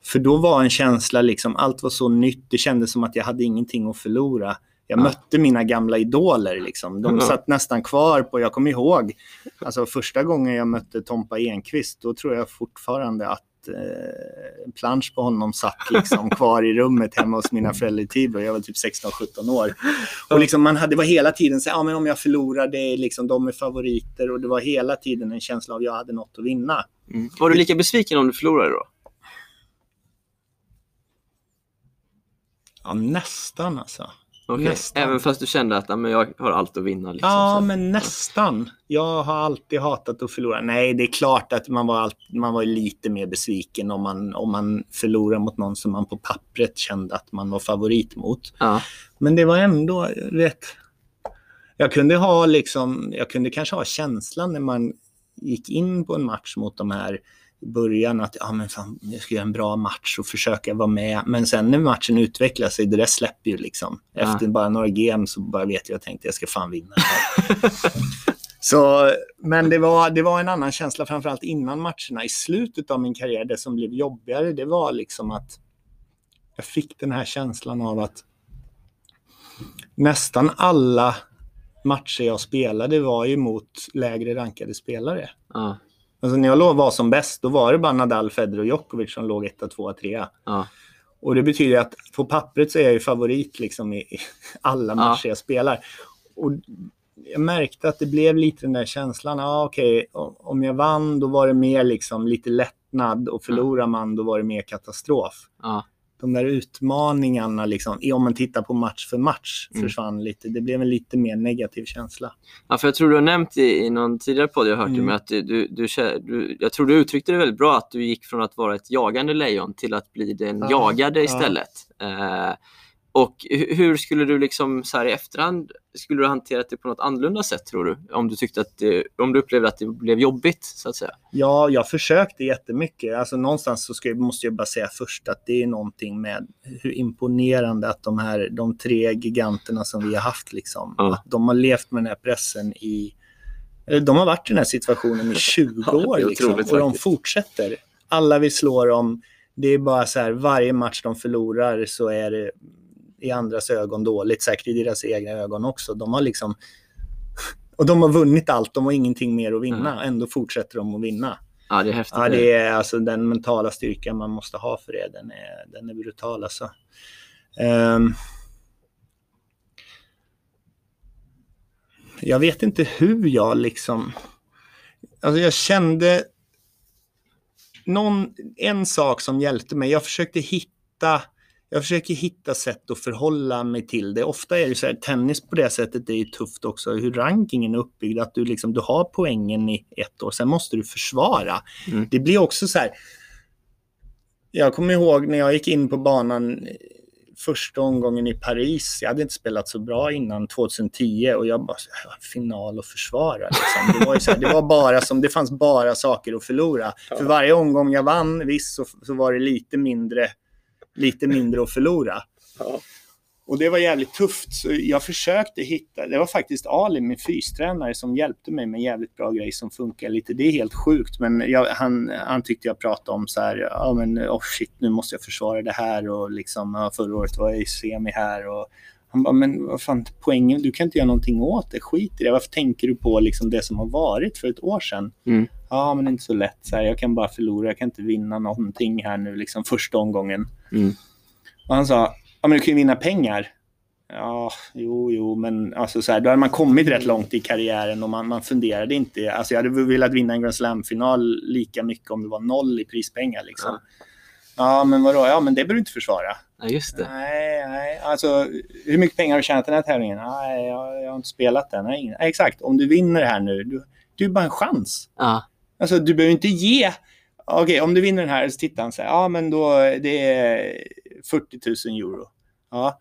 För då var en känsla, liksom, allt var så nytt, det kändes som att jag hade ingenting att förlora. Jag Ja. mötte mina gamla idoler. Liksom. De Ja. satt nästan kvar på, jag kommer ihåg, alltså första gången jag mötte Tompa Enqvist, då tror jag fortfarande att eh, en plansch på honom satt liksom kvar i rummet hemma hos mina föräldrar i Tibro. Jag var typ 16-17 år. Och liksom man hade, var hela tiden så ja, men om jag förlorar, det är liksom, de är favoriter. Och det var hela tiden en känsla av att jag hade något att vinna. Mm. Var du lika besviken om du förlorade då? Ja, nästan alltså. Okej, Nästan. Även fast du kände att men jag har allt att vinna? Liksom, Ja, så. men nästan. Jag har alltid hatat att förlora. Nej, det är klart att man var, allt, man var lite mer besviken om man, om man förlorar mot någon som man på pappret kände att man var favorit mot. Ja. Men det var ändå rätt... Jag kunde ha liksom, jag kunde kanske ha känslan när man gick in på en match mot de här i början att ja, men fan, jag ska göra en bra match och försöka vara med. Men sen när matchen utvecklar sig, det där släpper ju liksom. Ja. Efter bara några game så bara vet jag att jag tänkte jag ska fan vinna. så, men det var, det var en annan känsla, framförallt innan matcherna. I slutet av min karriär, det som blev jobbigare, det var liksom att jag fick den här känslan av att nästan alla matcher jag spelade var ju mot lägre rankade spelare. Ja. Alltså när jag låg- var som bäst, då var det bara Nadal, Federer och Djokovic som låg etta, tvåa, trea. Ja. Och det betyder att på pappret så är jag ju favorit liksom i, i alla matcher jag spelar. Och jag märkte att det blev lite den där känslan, ja okej, o- om jag vann då var det mer liksom lite lättnad och förlorar man då var det mer katastrof. Ja. De där utmaningarna, liksom, om man tittar på match för match, Mm. försvann lite. Det blev en lite mer negativ känsla. Ja, för jag tror du har nämnt i, i någon tidigare podd jag hört Mm. med att du, du, du, jag tror du uttryckte det väldigt bra att du gick från att vara ett jagande lejon till att bli den Ja, jagade ja. istället. Eh, och hu- hur skulle du liksom så här i efterhand, skulle du ha hanterat det på något annorlunda sätt tror du? Om du tyckte att det, om du upplevde att det blev jobbigt så att säga. Ja, jag försökte jättemycket. Alltså någonstans så ska, måste jag bara säga först att det är någonting med hur imponerande att de här, de tre giganterna som vi har haft liksom, Ja. att de har levt med den här pressen i, de har varit i den här situationen i 20 Ja, år liksom, och de faktiskt. fortsätter. Alla vi slår dem, det är bara så här, varje match de förlorar så är det i andras ögon dåligt, säkert i deras egna ögon också. De har liksom och de har vunnit allt, de har ingenting mer att vinna. Ändå fortsätter de att vinna. Ja, det är häftigt. Ja, det är alltså den mentala styrkan man måste ha för det. Den är, den är brutal alltså. Ehm. jag vet inte hur jag liksom... Alltså jag kände... Någon, en sak som hjälpte mig. Jag försökte hitta... Jag försöker hitta sätt att förhålla mig till det. Ofta är det så här, tennis på det sättet det är ju tufft också. Hur rankingen är uppbyggd. Att du, liksom, du har poängen i ett år, sen måste du försvara. Mm. Det blir också så här. Jag kommer ihåg när jag gick in på banan eh, första omgången i Paris. Jag hade inte spelat så bra innan 2010 och jag bara, final och försvara. Liksom. Det, var ju så här, det, var bara som, det fanns bara saker att förlora. För varje omgång jag vann, visst, så, så var det lite mindre, lite mindre att förlora. Ja. Och det var jävligt tufft. Så jag försökte hitta, det var faktiskt Ali, min fystränare, som hjälpte mig med en jävligt bra grej som funkar lite. Det är helt sjukt, men jag, han, han tyckte jag pratade om så här, ja men oh shit, nu måste jag försvara det här och liksom, förra året var jag i semi här och han bara, men vad fan, poängen, du kan inte göra någonting åt det, skit i det. Varför tänker du på liksom det som har varit för ett år sedan? Mm. Ja, men det är inte så lätt. Så här, jag kan bara förlora, jag kan inte vinna någonting här nu, liksom första omgången. Mm. Och han sa, ja men du kan ju vinna pengar. Ja, jo, jo, men alltså så här, då hade man kommit rätt långt i karriären och man, man funderade inte. Alltså jag hade velat vinna en Grand Slam-final lika mycket om det var noll i prispengar. Liksom. Ja. Ja. men vadå? Ja, men det behöver du inte försvara. Ja, just det. Nej, nej. Alltså, hur mycket pengar har du tjänat den här tävlingen? Nej, jag, jag har inte spelat den. Nej, exakt, om du vinner här nu, du, du är bara en chans. Ja. Alltså du behöver inte ge... Okej, om du vinner den här så tittar han så här. Ja, men då det är 40 000 euro. Ja.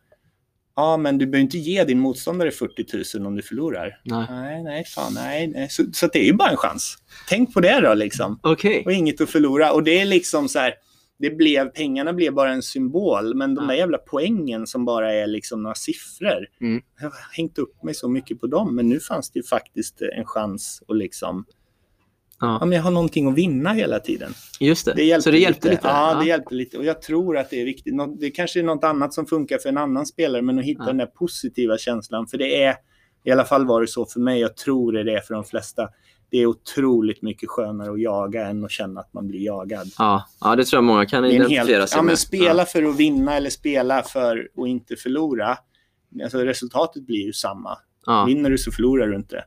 Ja, men du behöver inte ge din motståndare 40 000 om du förlorar. Nej. Nej, nej, fan, nej. nej. Så, så det är ju bara en chans. Tänk på det då liksom. Okej. Och inget att förlora. Och det är liksom så här. Det blev, pengarna blev bara en symbol, men de Ja. där jävla poängen som bara är liksom några siffror. Mm. Jag har hängt upp mig så mycket på dem, men nu fanns det ju faktiskt en chans att liksom Ja. Ja, men jag har någonting att vinna hela tiden. Just det. Det hjälpte så det hjälpte lite? Ja, det hjälpte lite. Och jag tror att det är viktigt. Det kanske är något annat som funkar för en annan spelare, men att hitta Ja. den där positiva känslan. För det är, i alla fall var det så för mig, jag tror det är det för de flesta. Det är otroligt mycket skönare att jaga än att känna att man blir jagad. Ja, ja, det tror jag många kan identifiera helt, sig ja, men med. spela för att vinna eller spela för att inte förlora. Alltså resultatet blir ju samma. Ja. Vinner du så förlorar du inte.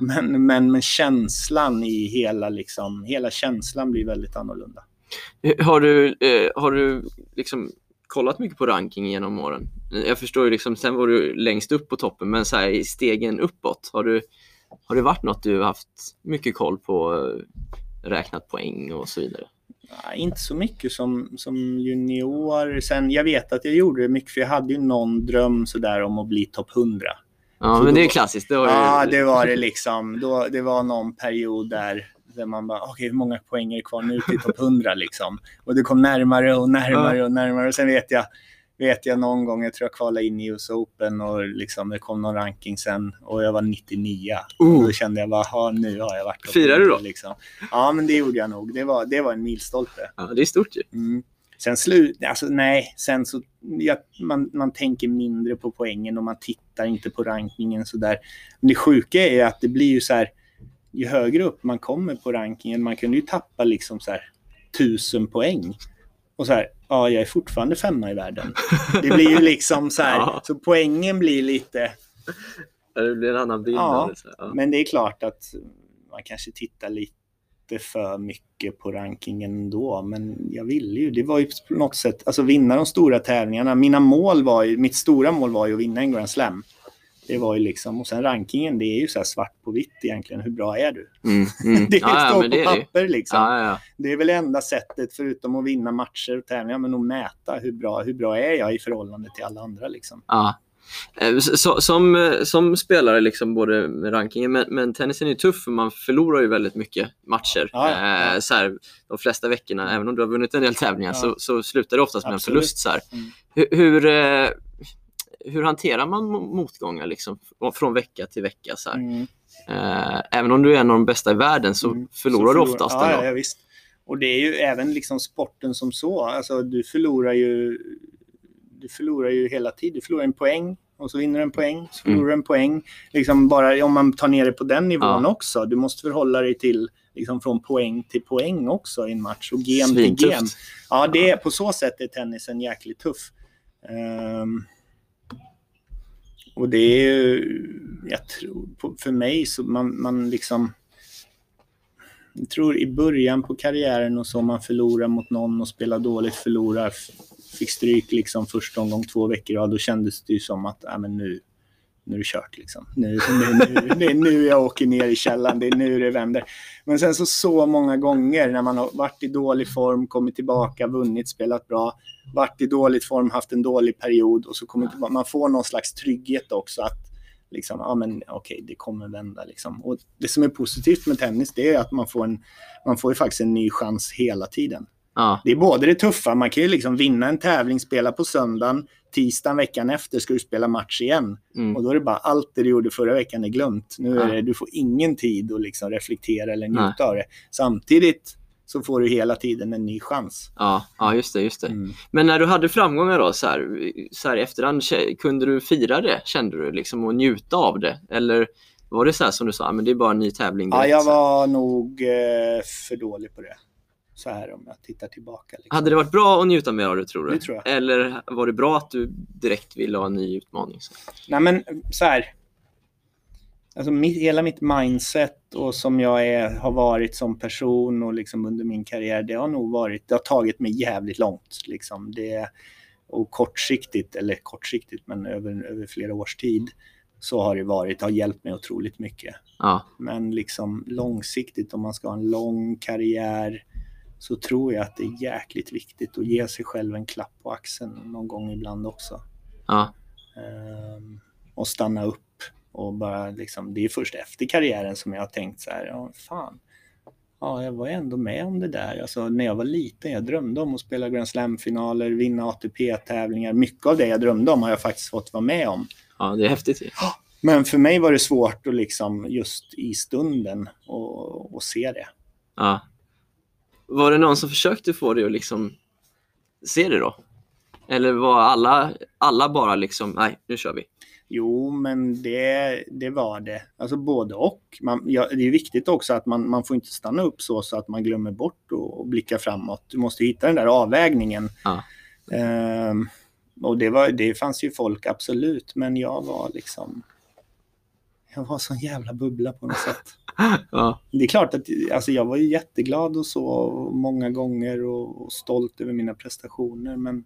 Men, men, men känslan i hela, liksom, hela känslan blir väldigt annorlunda. Har du, eh, har du liksom kollat mycket på ranking genom åren. Jag förstår ju liksom, sen var du längst upp på toppen, men så här i stegen uppåt, har du, har det varit något du haft mycket koll på, räknat poäng och så vidare? Nej, inte så mycket som, som junior. Sen, jag vet att jag gjorde det mycket, för jag hade ju någon dröm sådär om att bli topp 100. Ja, Så men då- det är klassiskt. Det ju... Ja, det var det liksom. Då, det var någon period där, där man bara, okej, hur många poäng är det kvar nu till topp 100 liksom? Och det kom närmare och närmare och närmare. Och sen vet jag, vet jag någon gång, jag tror jag kvalade in i US Open och liksom, det kom någon ranking sen och jag var 99. Oh. Och då kände jag bara, "Ha, nu har jag varit Firar du 100", då? Liksom. Ja, men det gjorde jag nog. Det var, det var en milstolpe. Ja, det är stort ju. Mm. Sen slut, alltså nej, sen så, ja, man, man tänker mindre på poängen och man tittar inte på rankingen sådär. Men det sjuka är att det blir ju så här, ju högre upp man kommer på rankingen, man kunde ju tappa liksom så här tusen poäng. Och så här, ja, jag är fortfarande femma i världen. Det blir ju liksom så här, Ja. så poängen blir lite, Det blir en annan bild Ja, Ja. men det är klart att man kanske tittar lite för mycket på rankingen ändå. Men jag ville ju, det var ju på något sätt, alltså vinna de stora tävlingarna. Mina mål var ju, mitt stora mål var ju att vinna en Grand Slam. Det var ju liksom, och sen rankingen, det är ju så här svart på vitt egentligen. Hur bra är du? Mm, mm. Det ja, ja, står men på det är papper liksom. Ja, ja, ja. Det är väl enda sättet, förutom att vinna matcher och tävlingar, men att mäta hur bra, hur bra är jag i förhållande till alla andra liksom. Ja. Eh, så- Som, eh, som spelare, liksom både med rankingen, men, men tennisen är tuff för man förlorar ju väldigt mycket matcher. Ja, ja, ja. Eh, Så här, de flesta veckorna, även om du har vunnit en del tävlingar, så, så slutar det oftast med Absolut. en förlust. Så här. Mm. Hur, hur, hur hanterar man mo- motgångar liksom, från vecka till vecka? Så? Mm. Även om du är en av de bästa i världen så Mm. förlorar Så du oftast ja, ändå. ja, ja, visst. Och det är ju även liksom sporten som så. Alltså, du förlorar ju du förlorar ju hela tiden. Du förlorar en poäng och så vinner du en poäng. Så Mm. förlorar du en poäng. Liksom bara om man tar ner det på den nivån Ja. också. Du måste förhålla dig till liksom från poäng till poäng också i en match och gem till Svintufft. gem. Ja, det är, på så sätt är tennisen jäkligt tuff. Ehm, och det är ju, jag tror, på, för mig så man, man liksom jag tror i början på karriären och så man förlorar mot någon och spelar dåligt, förlorar, fick stryk liksom första omgång två veckor, ja då kändes det ju som att äh, men nu, nu är det kört liksom. Nu, nu, nu, det är nu jag åker ner i källaren, det är nu det vänder. Men sen så så många gånger när man har varit i dålig form, kommit tillbaka, vunnit, spelat bra, varit i dålig form, haft en dålig period och så kommer tillbaka. Man får någon slags trygghet också att liksom, ja men okej, det kommer vända liksom. Och det som är positivt med tennis, det är att man får en, man får ju faktiskt en ny chans hela tiden. Ja. Det är både det tuffa, man kan ju liksom vinna en tävling, spela på söndagen, tisdagen veckan efter ska du spela match igen. Mm. Och då är det bara allt det du gjorde förra veckan är glömt. Nu är Ja. det, du får ingen tid att liksom reflektera eller njuta Nej. av det. Samtidigt så får du hela tiden en ny chans. Ja, ja, just det. Just det. Mm. Men när du hade framgångar då, så här, så här i efterhand, kunde du fira det, kände du, liksom, och njuta av det? Eller var det så här som du sa, "Ah, men det är bara en ny tävling Ja, direkt, jag så här? var nog eh, för dålig på det. Så här om jag tittar tillbaka. Liksom. Hade det varit bra att njuta mer av det, tror du? Det tror jag. Eller var det bra att du direkt ville ha en ny utmaning? Så? Nej men så här. Alltså mitt, hela mitt mindset och som jag är, har varit som person och liksom under min karriär, det har nog varit, det har tagit mig jävligt långt. Liksom. Det, och kortsiktigt, eller kortsiktigt, men över, över flera års tid så har det varit, det har hjälpt mig otroligt mycket. Ja, Men liksom långsiktigt, om man ska ha en lång karriär, så tror jag att det är jäkligt viktigt att ge sig själv en klapp på axeln någon gång ibland också. ja, Ehm, och stanna upp och bara liksom, det är först efter karriären som jag har tänkt så här, ja fan, ja jag var ändå med om det där. Alltså när jag var liten, jag drömde om att spela Grand Slam-finaler, vinna ATP-tävlingar. Mycket av det jag drömde om har jag faktiskt fått vara med om. ja, det är häftigt. ju. Men för mig var det svårt att liksom just i stunden och, och se det. Ja. Var det någon som försökte få dig att liksom se det då? Eller var alla, alla bara liksom, nej, nu kör vi? Jo, men det, det var det. Alltså både och. Man, ja, det är viktigt också att man, man får inte stanna upp så, så att man glömmer bort och, och blicka framåt. Du måste hitta den där avvägningen. Ja. Ehm, och det, var, det fanns ju folk, absolut, men jag var liksom... Jag var sån jävla bubbla på något sätt. Ja, Det är klart att alltså jag var ju jätteglad och så många gånger och, och stolt över mina prestationer, men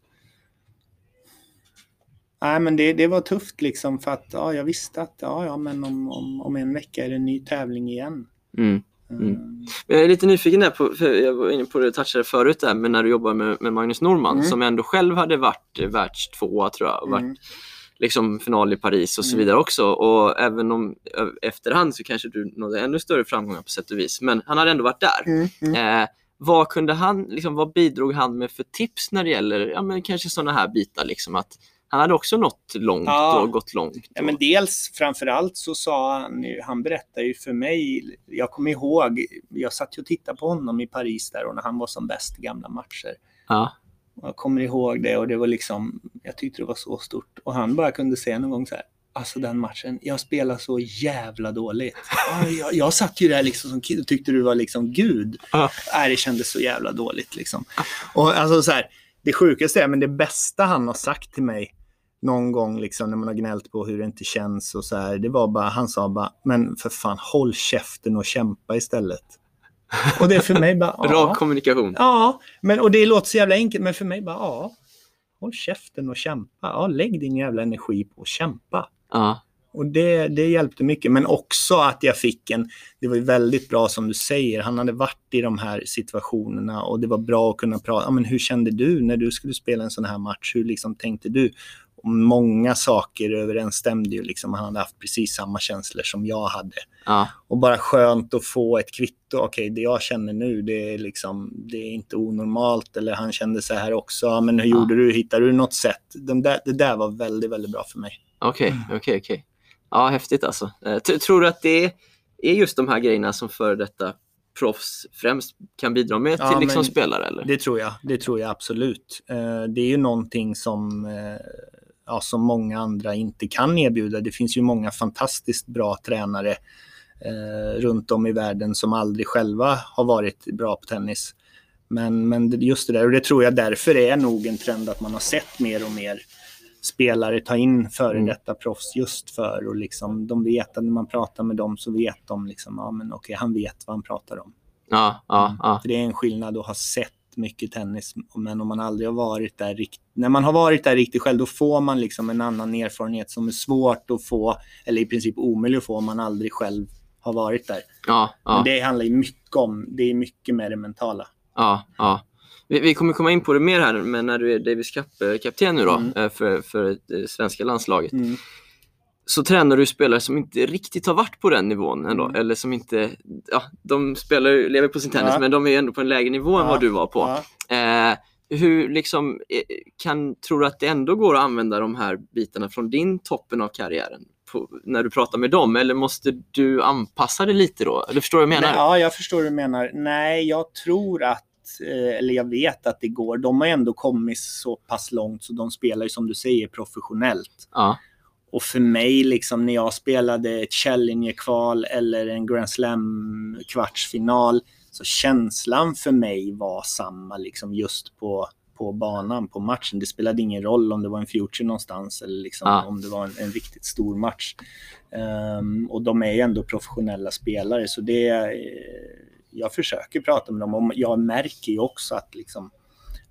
Nej, men det, det var tufft liksom för att ja, jag visste att ja, ja, men om, om, om en vecka är det en ny tävling igen. Mm. Mm. Men Jag är lite nyfiken där på, jag var inne på det, touchade förut där, men när du jobbar med, med Magnus Norman Mm. som ändå själv hade varit eh, världstvåa tror jag, varit Mm. Liksom final i Paris och så Mm. vidare också. Och även om efterhand så kanske du nådde ännu större framgångar på sätt och vis, men han hade ändå varit där. Mm. Mm. Eh, vad kunde han, liksom, vad bidrog han med för tips när det gäller, ja men kanske sådana här bitar liksom att han hade också nått långt Ja. och gått långt. Ja, men dels framförallt så sa han ju, han berättade ju för mig, jag kommer ihåg, jag satt ju och tittade på honom i Paris där och när han var som bäst i gamla matcher. ja. Jag kommer ihåg det och det var liksom, jag tyckte det var så stort. Och han bara kunde säga någon gång så här, alltså den matchen, jag spelar så jävla dåligt. Ja, jag, jag satt ju där liksom som kid och tyckte du var liksom gud. Ja. Nej, det kändes så jävla dåligt liksom. Och alltså så här, det sjukaste är, men det bästa han har sagt till mig någon gång liksom när man har gnällt på hur det inte känns och så här, det var bara, han sa bara, men för fan håll käften och kämpa istället. Och det är för mig bara, Bra ja. kommunikation. Ja, men, och det låter så jävla enkelt, men för mig bara, ja. Håll käften och kämpa. Ja, lägg din jävla energi på att kämpa. Ja. Och det, det hjälpte mycket, men också att jag fick en, det var ju väldigt bra som du säger, han hade varit i de här situationerna och det var bra att kunna prata, ja, men hur kände du när du skulle spela en sån här match, hur liksom tänkte du? Och många saker överensstämde ju, liksom, han hade haft precis samma känslor som jag hade. Ja. Och bara skönt att få ett kvitto. Okej, det jag känner nu, det är, liksom, det är inte onormalt. Eller han kände så här också. Ja, men hur Ja. gjorde du? Hittade du något sätt? De där, det där var väldigt, väldigt bra för mig. Okej, Mm. okej, okej. Ja, häftigt alltså. Eh, t- tror du att det är, just de här grejerna som före detta proffs främst kan bidra med Ja, till liksom men spelare? Eller? Det tror jag. Det tror jag absolut. Eh, det är ju någonting som, eh, ja, som många andra inte kan erbjuda. Det finns ju många fantastiskt bra tränare eh, runt om i världen som aldrig själva har varit bra på tennis. Men, men just det där, och det tror jag därför är nog en trend att man har sett mer och mer spelare ta in före Mm. detta proffs just för och liksom de vet att när man pratar med dem så vet de liksom, ja men okej, han vet vad han pratar om. Ja, ja, ja. För det är en skillnad att ha sett mycket tennis, men om man aldrig har varit där rikt- När man har varit där riktigt själv, då får man liksom en annan erfarenhet som är svårt att få, eller i princip omöjlig att få om man aldrig själv har varit där. ja, Men ja, det handlar ju mycket om, det är mycket med det mentala. ja, ja. Vi, vi kommer komma in på det mer här, men när du är Davis Cup-kapten nu då, Mm. eh, för, för det svenska landslaget, Mm. Så tränar du spelare som inte riktigt har varit på den nivån ändå, Mm. eller som inte, ja, de spelar, lever på sin tennis, Ja. men de är ändå på en lägre nivå än Ja, vad du var på. Ja. Eh, hur liksom, eh, kan, tror du att det ändå går att använda de här bitarna från din toppen av karriären på, när du pratar med dem? Eller måste du anpassa det lite då? Eller förstår du vad jag menar? Nej, ja, jag förstår vad du menar. Nej, jag tror att, eh, eller jag vet att det går. De har ändå kommit så pass långt så de spelar ju som du säger professionellt. Ja, Och för mig, liksom, när jag spelade ett Challenger-kval eller en Grand Slam-kvartsfinal, så känslan för mig var samma liksom, just på, på banan, på matchen. Det spelade ingen roll om det var en future någonstans eller liksom, Ja. om det var en, en riktigt stor match. Ehm, och de är ju ändå professionella spelare, så det... eh, jag försöker prata med dem och jag märker ju också att liksom,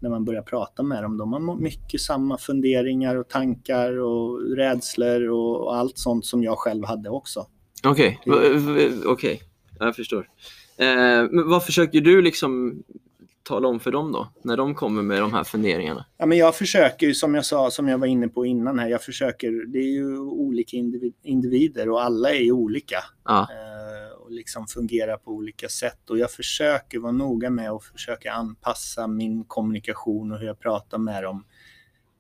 när man börjar prata med dem. De har mycket samma funderingar och tankar och rädslor och, allt sånt som jag själv hade också. okej. V- Okej, jag förstår. Eh, men vad försöker du liksom tala om för dem då, när de kommer med de här funderingarna? Ja, men jag försöker ju, som jag sa, som jag var inne på innan här, jag försöker, det är ju olika individ, individer och alla är ju olika. Ja, eh, och liksom fungerar på olika sätt. Och jag försöker vara noga med att försöka anpassa min kommunikation och hur jag pratar med dem.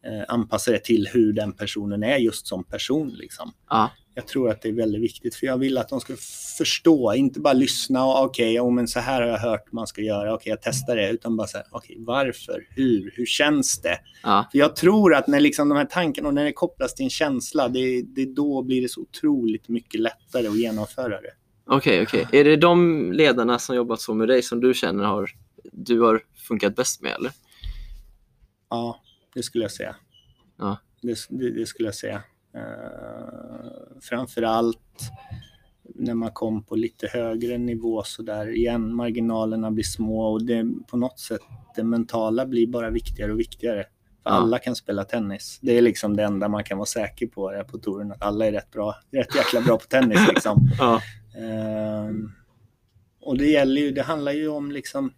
Eh, anpassa det till hur den personen är just som person. Liksom. ja, Jag tror att det är väldigt viktigt för jag vill att de ska förstå, inte bara lyssna och okej, okay, men så här har jag hört man ska göra, okej jag testar det, utan bara så här, okej varför, hur, hur känns det? ja, För jag tror att när liksom de här tankarna, och när det kopplas till en känsla, det, det då blir det så otroligt mycket lättare att genomföra det. Okej, okej. Är det de ledarna som jobbat så med dig som du känner har, du har funkat bäst med eller? Ja, det skulle jag säga. Ja. Det, det, det skulle jag säga. Uh, framför allt när man kom på lite högre nivå så där igen, marginalerna blir små och det på något sätt det mentala blir bara viktigare och viktigare. För Ja. Alla kan spela tennis. Det är liksom det enda man kan vara säker på på touren. Att alla är rätt bra, rätt jäkla bra på tennis liksom. Ja. Ehm, och det gäller ju, det handlar ju om liksom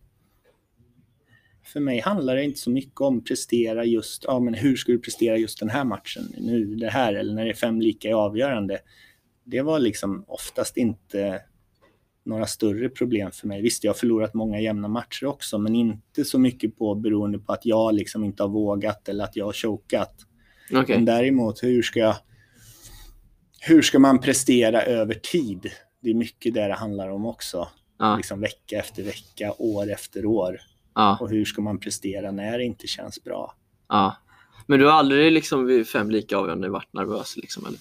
för mig handlar det inte så mycket om prestera just, ja men hur ska du prestera just den här matchen nu, det här eller när det är fem lika i avgörande. Det var liksom oftast inte några större problem för mig. Visst, jag har förlorat många jämna matcher också, men inte så mycket på beroende på att jag liksom inte har vågat eller att jag har chokat. Okej. Men däremot, hur ska, jag, hur ska man prestera över tid? Det är mycket det det handlar om också. Ja. Liksom vecka efter vecka, år efter år. Ja. Och hur ska man prestera när det inte känns bra? Ja. Men du har aldrig liksom vid fem lika avgörande varit nervös liksom eller?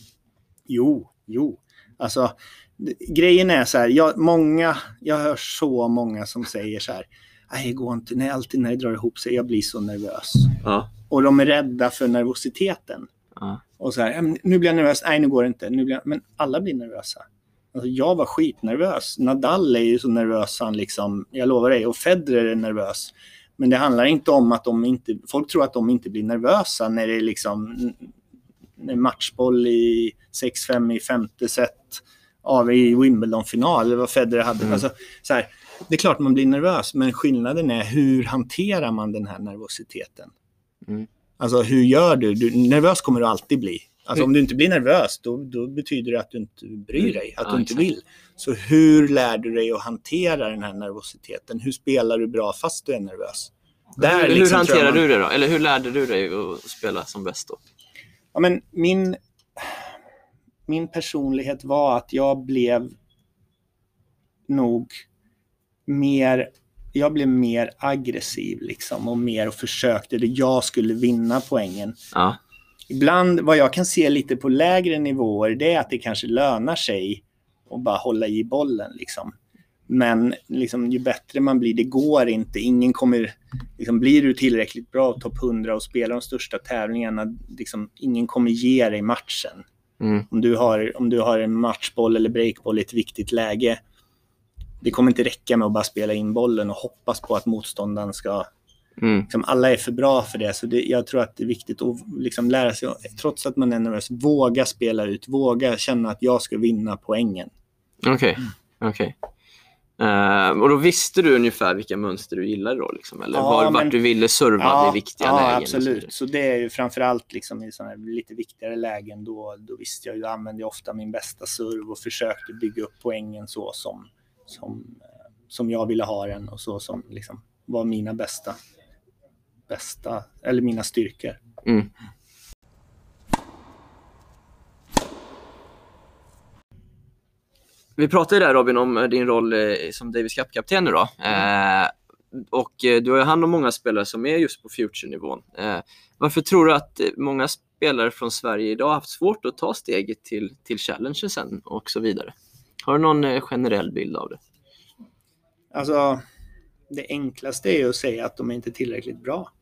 Jo, jo. Alltså, grejen är så här, jag, många, jag hör så många som säger så här, nej, går inte, nej, alltid när det drar ihop sig, jag blir så nervös. Ja. Och de är rädda för nervositeten. Ja. Och så här, "Ja, men nu blir jag nervös, nej nu går det inte. Nu blir jag... Men alla blir nervösa. Alltså, jag var skitnervös. Nadal är ju så nervös han liksom, jag lovar dig. Och Federer är nervös. Men det handlar inte om att de inte, folk tror att de inte blir nervösa när det är liksom när matchboll i 6-5 i femte set av i Wimbledon-final, eller vad Federer hade. Mm. Alltså, så här, det är klart man blir nervös, men skillnaden är hur hanterar man den här nervositeten? Mm. Alltså hur gör du? du? Nervös kommer du alltid bli. Alltså om du inte blir nervös, då, då betyder det att du inte bryr dig, att Ja, du inte exakt. vill. Så hur lär du dig att hantera den här nervositeten? Hur spelar du bra fast du är nervös? Där hur, liksom hanterar man- du det då? Eller hur lärde du dig att spela som bäst då? Ja, men min, min personlighet var att jag blev nog mer jag blev mer aggressiv liksom och mer och försökte det jag skulle vinna poängen. Ja. Ibland, vad jag kan se lite på lägre nivåer, det är att det kanske lönar sig att bara hålla i bollen. Liksom. Men liksom, ju bättre man blir, det går inte. Ingen kommer, liksom, blir du tillräckligt bra, topp 100 och spelar de största tävlingarna, liksom, ingen kommer ge dig matchen. Mm. Om du, har, om du har en matchboll eller breakboll i ett viktigt läge, det kommer inte räcka med att bara spela in bollen och hoppas på att motståndaren ska Mm. liksom, alla är för bra för det. Så det, jag tror att det är viktigt att liksom, lära sig, trots att man är nervös, våga spela ut, våga känna att jag ska vinna poängen. Okej. Mm. okej. Eh, och då visste du ungefär vilka mönster du gillade då? Liksom, eller Ja, var, men- vart du ville serva i viktiga ja, lägen? så absolut. Så det är ju framförallt liksom i såna lite viktigare lägen. Då, då visste jag ju, använde jag ofta min bästa serv och försökte bygga upp poängen så som, som, eh, som jag ville ha den och så som liksom, var mina bästa, bästa, eller mina styrkor. Mm. Vi pratade där Robin om eh, din roll eh, som Davis Cup-kapten nu då. Eh, och eh, du har ju hand om många spelare som är just på future-nivån. Eh, varför tror du att många spelare från Sverige idag har haft svårt att ta steget till, till Challenger sen och så vidare? Har du någon generell bild av det? Alltså, det enklaste är ju att säga att de är inte tillräckligt bra.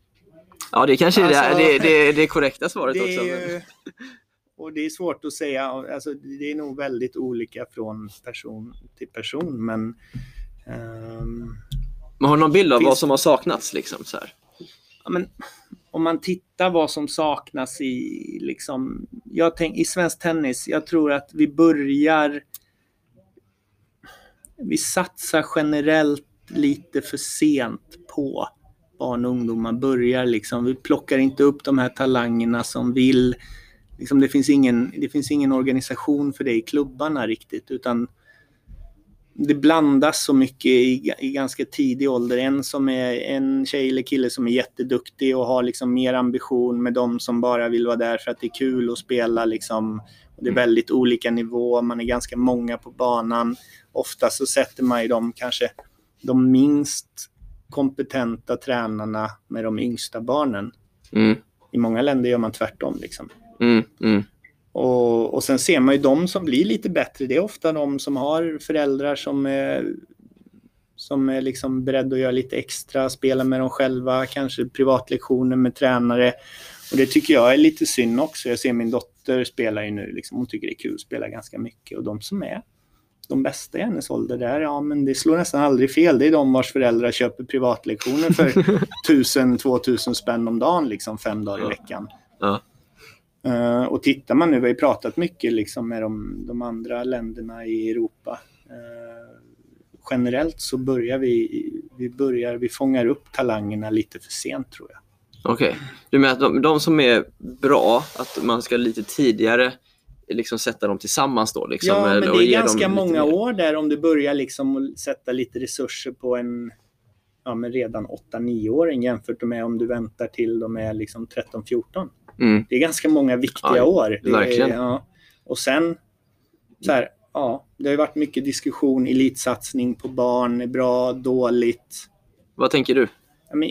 Ja, det kanske är det, Alltså- det, det, korrekta svaret Det också. ju, och det är svårt att säga, alltså, det är nog väldigt olika från person till person, men ehm, Men har du någon bild av Finns- vad som har saknats? Liksom, så här? ja, men, om man tittar vad som saknas i, liksom, jag tänk, i svensk tennis, jag tror att vi börjar vi satsar generellt lite för sent på barn och ungdomar. Börjar liksom, vi plockar inte upp de här talangerna som vill. Liksom det, finns ingen, det finns ingen organisation för det i klubbarna riktigt, utan det blandas så mycket i, i ganska tidig ålder. En, som är, en tjej eller kille som är jätteduktig och har liksom mer ambition med de som bara vill vara där för att det är kul att spela. Liksom. Och det är väldigt olika nivå, man är ganska många på banan. Ofta så sätter man ju de kanske de minst kompetenta tränarna med de yngsta barnen. Mm, I många länder gör man tvärtom. Liksom. mm, mm, Och, och sen ser man ju de som blir lite bättre. Det är ofta de som har föräldrar som är, som är liksom beredda att göra lite extra, spela med dem själva, kanske privatlektioner med tränare. Och det tycker jag är lite synd också. Jag ser min dotter spela ju nu, liksom, hon tycker det är kul att spela ganska mycket. Och de som är de bästa i hennes ålder där, ja men det slår nästan aldrig fel. Det är de vars föräldrar köper privatlektioner för 1000-2000 spänn om dagen, liksom fem dagar i veckan. Ja. Eh, och tittar man nu, vi har ju pratat mycket liksom med de, de andra länderna i Europa. Eh, generellt så börjar vi, vi börjar, vi fångar upp talangerna lite för sent tror jag. Okej. Du menar att de, de som är bra, att man ska lite tidigare liksom sätta dem tillsammans då? Liksom, ja, men det är ganska många år där om du börjar liksom sätta lite resurser på en ja, men redan 8-9-åring jämfört med om du väntar till de är liksom 13-14. Mm. Det är ganska många viktiga Ja, år. Är, ja. Och sen, så här, ja, det har ju varit mycket diskussion, elitsatsning på barn, är bra, dåligt. Vad tänker du? Ja, men,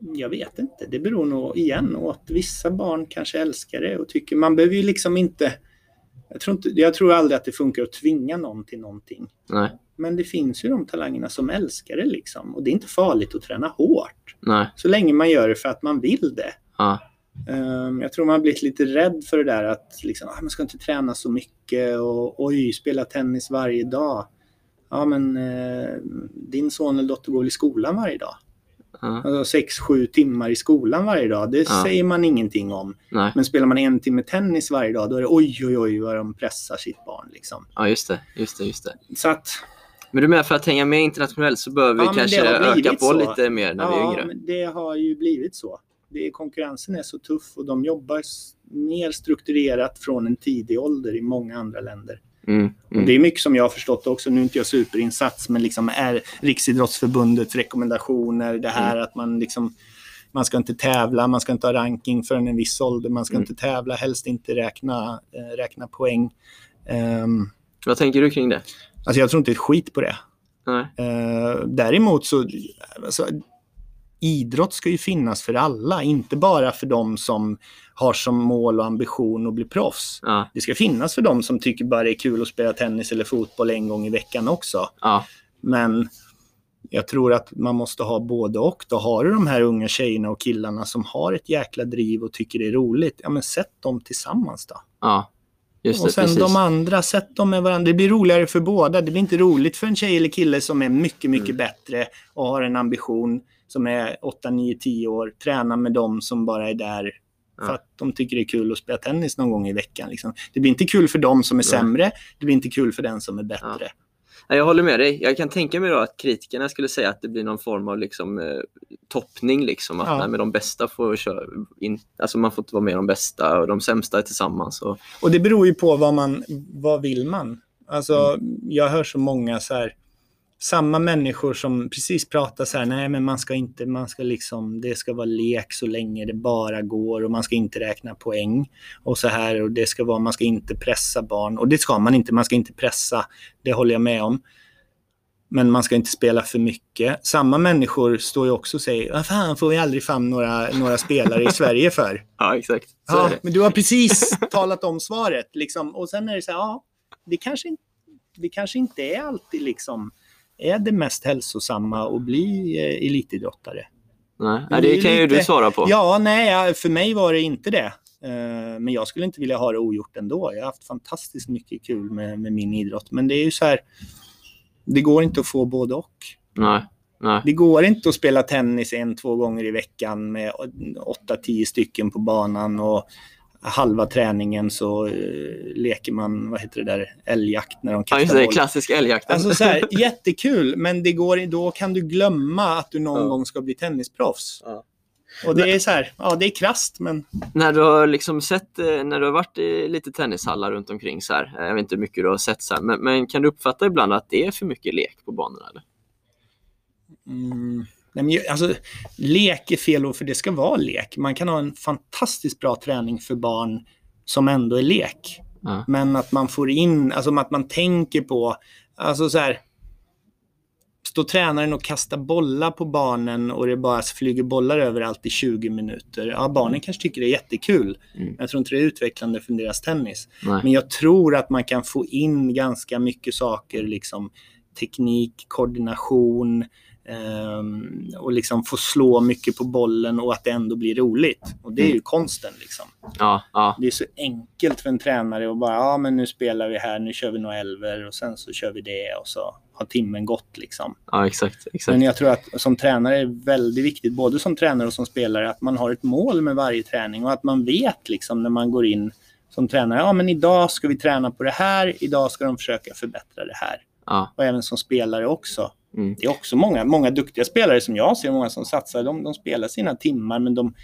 jag vet inte. Det beror nog igen åt vissa barn kanske älskar det och tycker man behöver ju liksom inte jag tror, inte, jag tror aldrig att det funkar att tvinga någon till någonting. Nej. Men det finns ju de talangerna som älskar det liksom. Och det är inte farligt att träna hårt. Nej. Så länge man gör det för att man vill det. Ja. Ehm, jag tror man har blivit lite rädd för det där att liksom, ah, man ska inte träna så mycket och oj, spela tennis varje dag. Ja, men eh, din son eller dotter går väl i skolan varje dag? Ja. Alltså sex, sju timmar i skolan varje dag, det Ja. säger man ingenting om. Nej. Men spelar man en timme tennis varje dag, då är det oj, oj, oj vad de pressar sitt barn. Liksom. Ja, just det. Just det, just det. Så att, Men du menar för att hänga med internationellt så behöver vi Ja, kanske öka på så. lite mer när vi är ja, yngre? men det har ju blivit så. Det, konkurrensen är så tuff och de jobbar mer strukturerat från en tidig ålder i många andra länder. Mm. Mm. det är mycket som jag har förstått också, nu är inte jag superinsats, men liksom är Riksidrottsförbundets rekommendationer, det här Mm. att man liksom man ska inte tävla, man ska inte ha ranking förrän en viss ålder, man ska Mm. inte tävla, helst inte räkna, eh, räkna poäng. Ehm, Vad tänker du kring det? alltså jag tror inte ett skit på det. Eh, däremot så, alltså, idrott ska ju finnas för alla, inte bara för de som har som mål och ambition att bli proffs. Ja. Det ska finnas för de som tycker bara det är kul att spela tennis eller fotboll en gång i veckan också. Ja. Men jag tror att man måste ha både och. Då har du de här unga tjejerna och killarna som har ett jäkla driv och tycker det är roligt. Ja, men sätt dem tillsammans då. Ja. Just det, Och sen precis. de andra, sätt dem med varandra. Det blir roligare för båda. Det blir inte roligt för en tjej eller kille som är mycket, mycket Mm. bättre och har en ambition som är 8, 9, 10 år. Träna med dem som bara är där för Ja. att de tycker det är kul att spela tennis någon gång i veckan. Liksom. Det blir inte kul för dem som är sämre. Det blir inte kul för den som är bättre. Nej, Jag håller med dig. Jag kan tänka mig att kritikerna skulle säga att det blir någon form av liksom, eh, toppning. Liksom, att Ja. nej, de bästa får köra in. Alltså man får inte vara med de bästa och de sämsta är tillsammans. Och, Och det beror ju på vad man, vad vill man? Alltså, jag hör så många så här, samma människor som precis pratar så här, nej men man ska inte, man ska liksom, det ska vara lek så länge det bara går och man ska inte räkna poäng och så här och det ska vara, man ska inte pressa barn och det ska man inte, man ska inte pressa, det håller jag med om. Men man ska inte spela för mycket. Samma människor står ju också och säger, vad fan får vi aldrig fram några, några spelare i Sverige för? ja, exakt. Så Ja, men du har precis talat om svaret. Liksom. Och sen är det så här, ja, det kanske, det kanske inte är alltid liksom, är det mest hälsosamma att bli eh, elitidrottare. Nej, det det kan ju lite- du svara på. Ja, nej, för mig var det inte det. Eh, Men jag skulle inte vilja ha det ogjort ändå. Jag har haft fantastiskt mycket kul med, med min idrott. Men det är ju så här, det går inte att få både och. Nej, nej. Det går inte att spela tennis en, två gånger i veckan med åtta, tio stycken på banan och halva träningen så eh, leker man, vad heter det där, älgjakt när de Ja, kastar just det. boll. Klassisk älgjakten. Alltså så här, jättekul, men det går, då kan du glömma att du någon Ja. gång ska bli tennisproffs. Ja. Och det är så här, ja det är krasst men När du har liksom sett, eh, när du har varit i lite tennishallar runt omkring så här, eh, jag vet inte hur mycket du har sett så här, men, men kan du uppfatta ibland att det är för mycket lek på banorna? Eller? Mm. Nej, men, alltså, lek är fel ord för det ska vara lek. Man kan ha en fantastiskt bra träning för barn som ändå är lek. Ja. Men att man får in, alltså att man tänker på, alltså så här. Står tränaren och kastar bollar på barnen och det bara flyger bollar överallt i 20 minuter. Ja, barnen kanske tycker det är jättekul. Mm. Men jag tror inte det är utvecklande för deras tennis. Nej. Men jag tror att man kan få in ganska mycket saker, liksom teknik, koordination, och liksom få slå mycket på bollen och att det ändå blir roligt. Och det är ju konsten liksom. Ja, ja, Det är så enkelt för en tränare att bara, ja men nu spelar vi här, nu kör vi några elver och sen så kör vi det och så har timmen gått liksom. ja exakt. exakt. Men jag tror att som tränare är det väldigt viktigt, både som tränare och som spelare, att man har ett mål med varje träning och att man vet liksom när man går in som tränare, ja men idag ska vi träna på det här, idag ska de försöka förbättra det här. Ja, Och även som spelare också. Mm, Det är också många, många duktiga spelare som jag ser, många som satsar, de, de spelar sina timmar men de,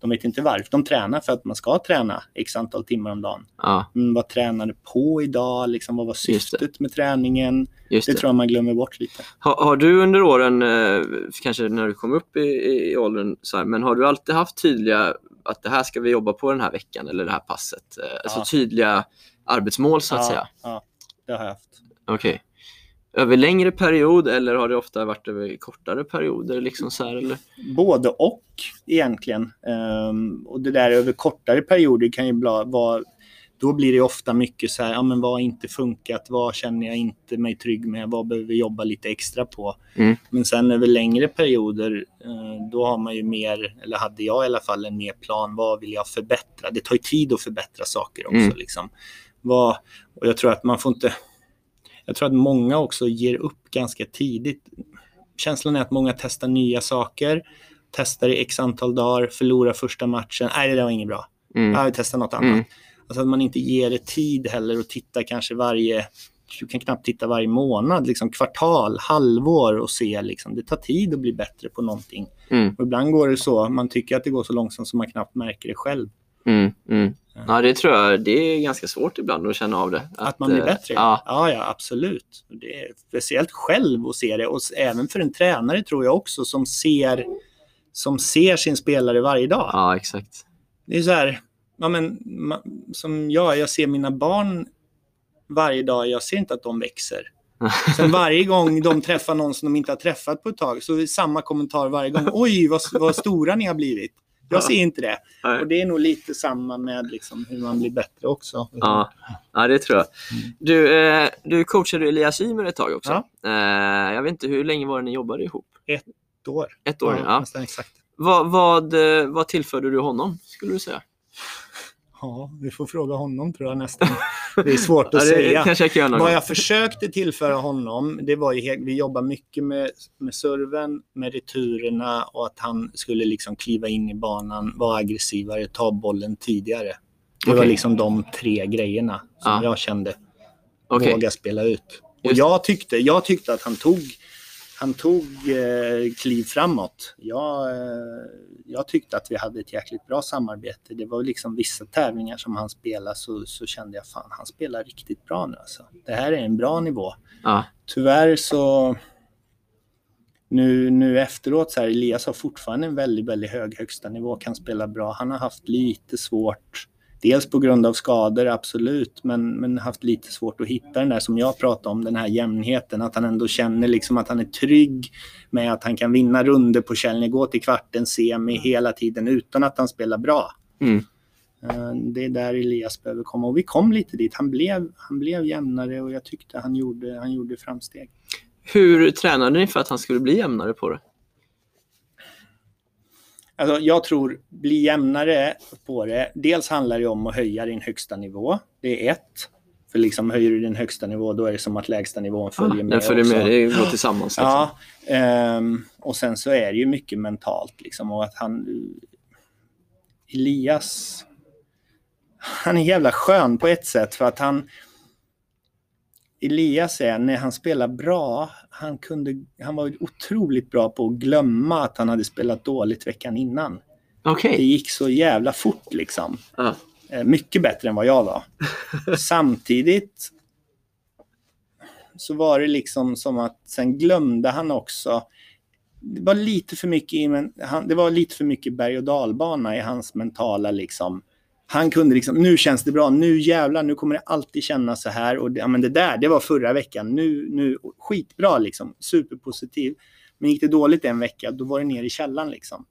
de vet inte varför. De tränar för att man ska träna x antal timmar om dagen. ja, Mm, vad tränade på idag? Liksom, vad var syftet med träningen? just Det det. tror jag man glömmer bort lite. Har, har du under åren, eh, kanske när du kom upp i, i, åldern, så här, men har du alltid haft tydliga att det här ska vi jobba på den här veckan eller det här passet? Eh, Alltså tydliga arbetsmål så att ja, säga? Ja, det har jag haft. Okej. Över längre period eller har det ofta varit över kortare perioder? Liksom så här, eller? Både och egentligen. Ehm, och det där över kortare perioder kan ju vara då blir det ofta mycket så här, ja men vad har inte funkat, vad känner jag inte mig trygg med, vad behöver vi jobba lite extra på. Mm. Men sen över längre perioder, eh, då har man ju mer, eller hade jag i alla fall en mer plan, vad vill jag förbättra? Det tar ju tid att förbättra saker också. Mm. Liksom. Vad, och jag tror att man får inte, jag tror att många också ger upp ganska tidigt. Känslan är att många testar nya saker, testar i x antal dagar, förlorar första matchen, nej det där var inget bra. Mm. Ja, vi testar något annat. Mm. Alltså att man inte ger det tid heller och tittar kanske varje, du kan knappt titta varje månad, liksom kvartal, halvår och se liksom, det tar tid att bli bättre på någonting. Mm. Och ibland går det så, man tycker att det går så långsamt som man knappt märker det själv. Mm. Mm. Ja, det tror jag det är ganska svårt ibland att känna av det. Att, man blir eh, bättre. Ja, ja, ja absolut. Det är speciellt själv att se det och även för en tränare tror jag också som ser, som ser sin spelare varje dag. ja, exakt. Det är så här, ja, men, som jag, jag ser mina barn varje dag, jag ser inte att de växer. Sen varje gång de träffar någon som de inte har träffat på ett tag så är det samma kommentar varje gång. Oj, vad, vad stora ni har blivit. Jag ser inte det. Nej. Och det är nog lite samma med liksom hur man blir bättre också. Ja, ja det tror jag. Du, eh, du coachade Elias Ymer ett tag också. Ja. Eh, jag vet inte, hur länge var det ni jobbade ihop? Ett år. Ett år? Ja. nästan exakt. Vad, vad, eh, vad tillförde du honom, skulle du säga? Ja, vi får fråga honom tror jag nästan. Det är svårt att Ja, säga. jag Vad jag försökte tillföra honom, det var ju, vi jobbar mycket med, med serven, med returerna och att han skulle liksom kliva in i banan, vara aggressivare, ta bollen tidigare. Det var Okej. liksom de tre grejerna som Ja. jag kände, Okej. våga spela ut. Och jag tyckte, jag tyckte att han tog, han tog eh, kliv framåt. Jag, eh, jag tyckte att vi hade ett jäkligt bra samarbete. Det var liksom vissa tävlingar som han spelade så, så kände jag fan, han spelar riktigt bra nu alltså. Det här är en bra nivå. Ja. Tyvärr så nu, nu efteråt så här, Elias har fortfarande en väldigt, väldigt hög högsta nivå, kan spela bra. Han har haft lite svårt, dels på grund av skador, absolut, men, men haft lite svårt att hitta den där som jag pratade om, den här jämnheten, att han ändå känner liksom att han är trygg med att han kan vinna runder på Källne, gå till kvarten, semi hela tiden utan att han spelar bra. Mm. Eh, Det är där Elias behöver komma och vi kom lite dit. Han blev, han blev jämnare och jag tyckte han gjorde, han gjorde framsteg. Hur tränade ni för att han skulle bli jämnare på det? Alltså, jag tror bli jämnare på det. Dels handlar det om att höja din högsta nivå. Det är ett. För liksom höjer du din högsta nivå då är det som att lägsta nivån följer Ah, med. den följer med, det går tillsammans. Liksom. Ja, ehm, och sen så är det ju mycket mentalt liksom och att han Elias han är jävla skön på ett sätt för att han Elias är, när han spelar bra, han, kunde, han var otroligt bra på att glömma att han hade spelat dåligt veckan innan. Okej. Det gick så jävla fort liksom. Eh, Mycket bättre än vad jag var. Samtidigt så var det liksom som att sen glömde han också. Det var lite för mycket, i, men han, det var lite för mycket berg och dalbana i hans mentala liksom. Han kunde liksom, nu känns det bra, nu jävlar, nu kommer det alltid kännas så här. Och det, ja, men det där, det var förra veckan, nu, nu skitbra liksom, superpositiv. Men gick det dåligt en vecka, då var det ner i källan liksom.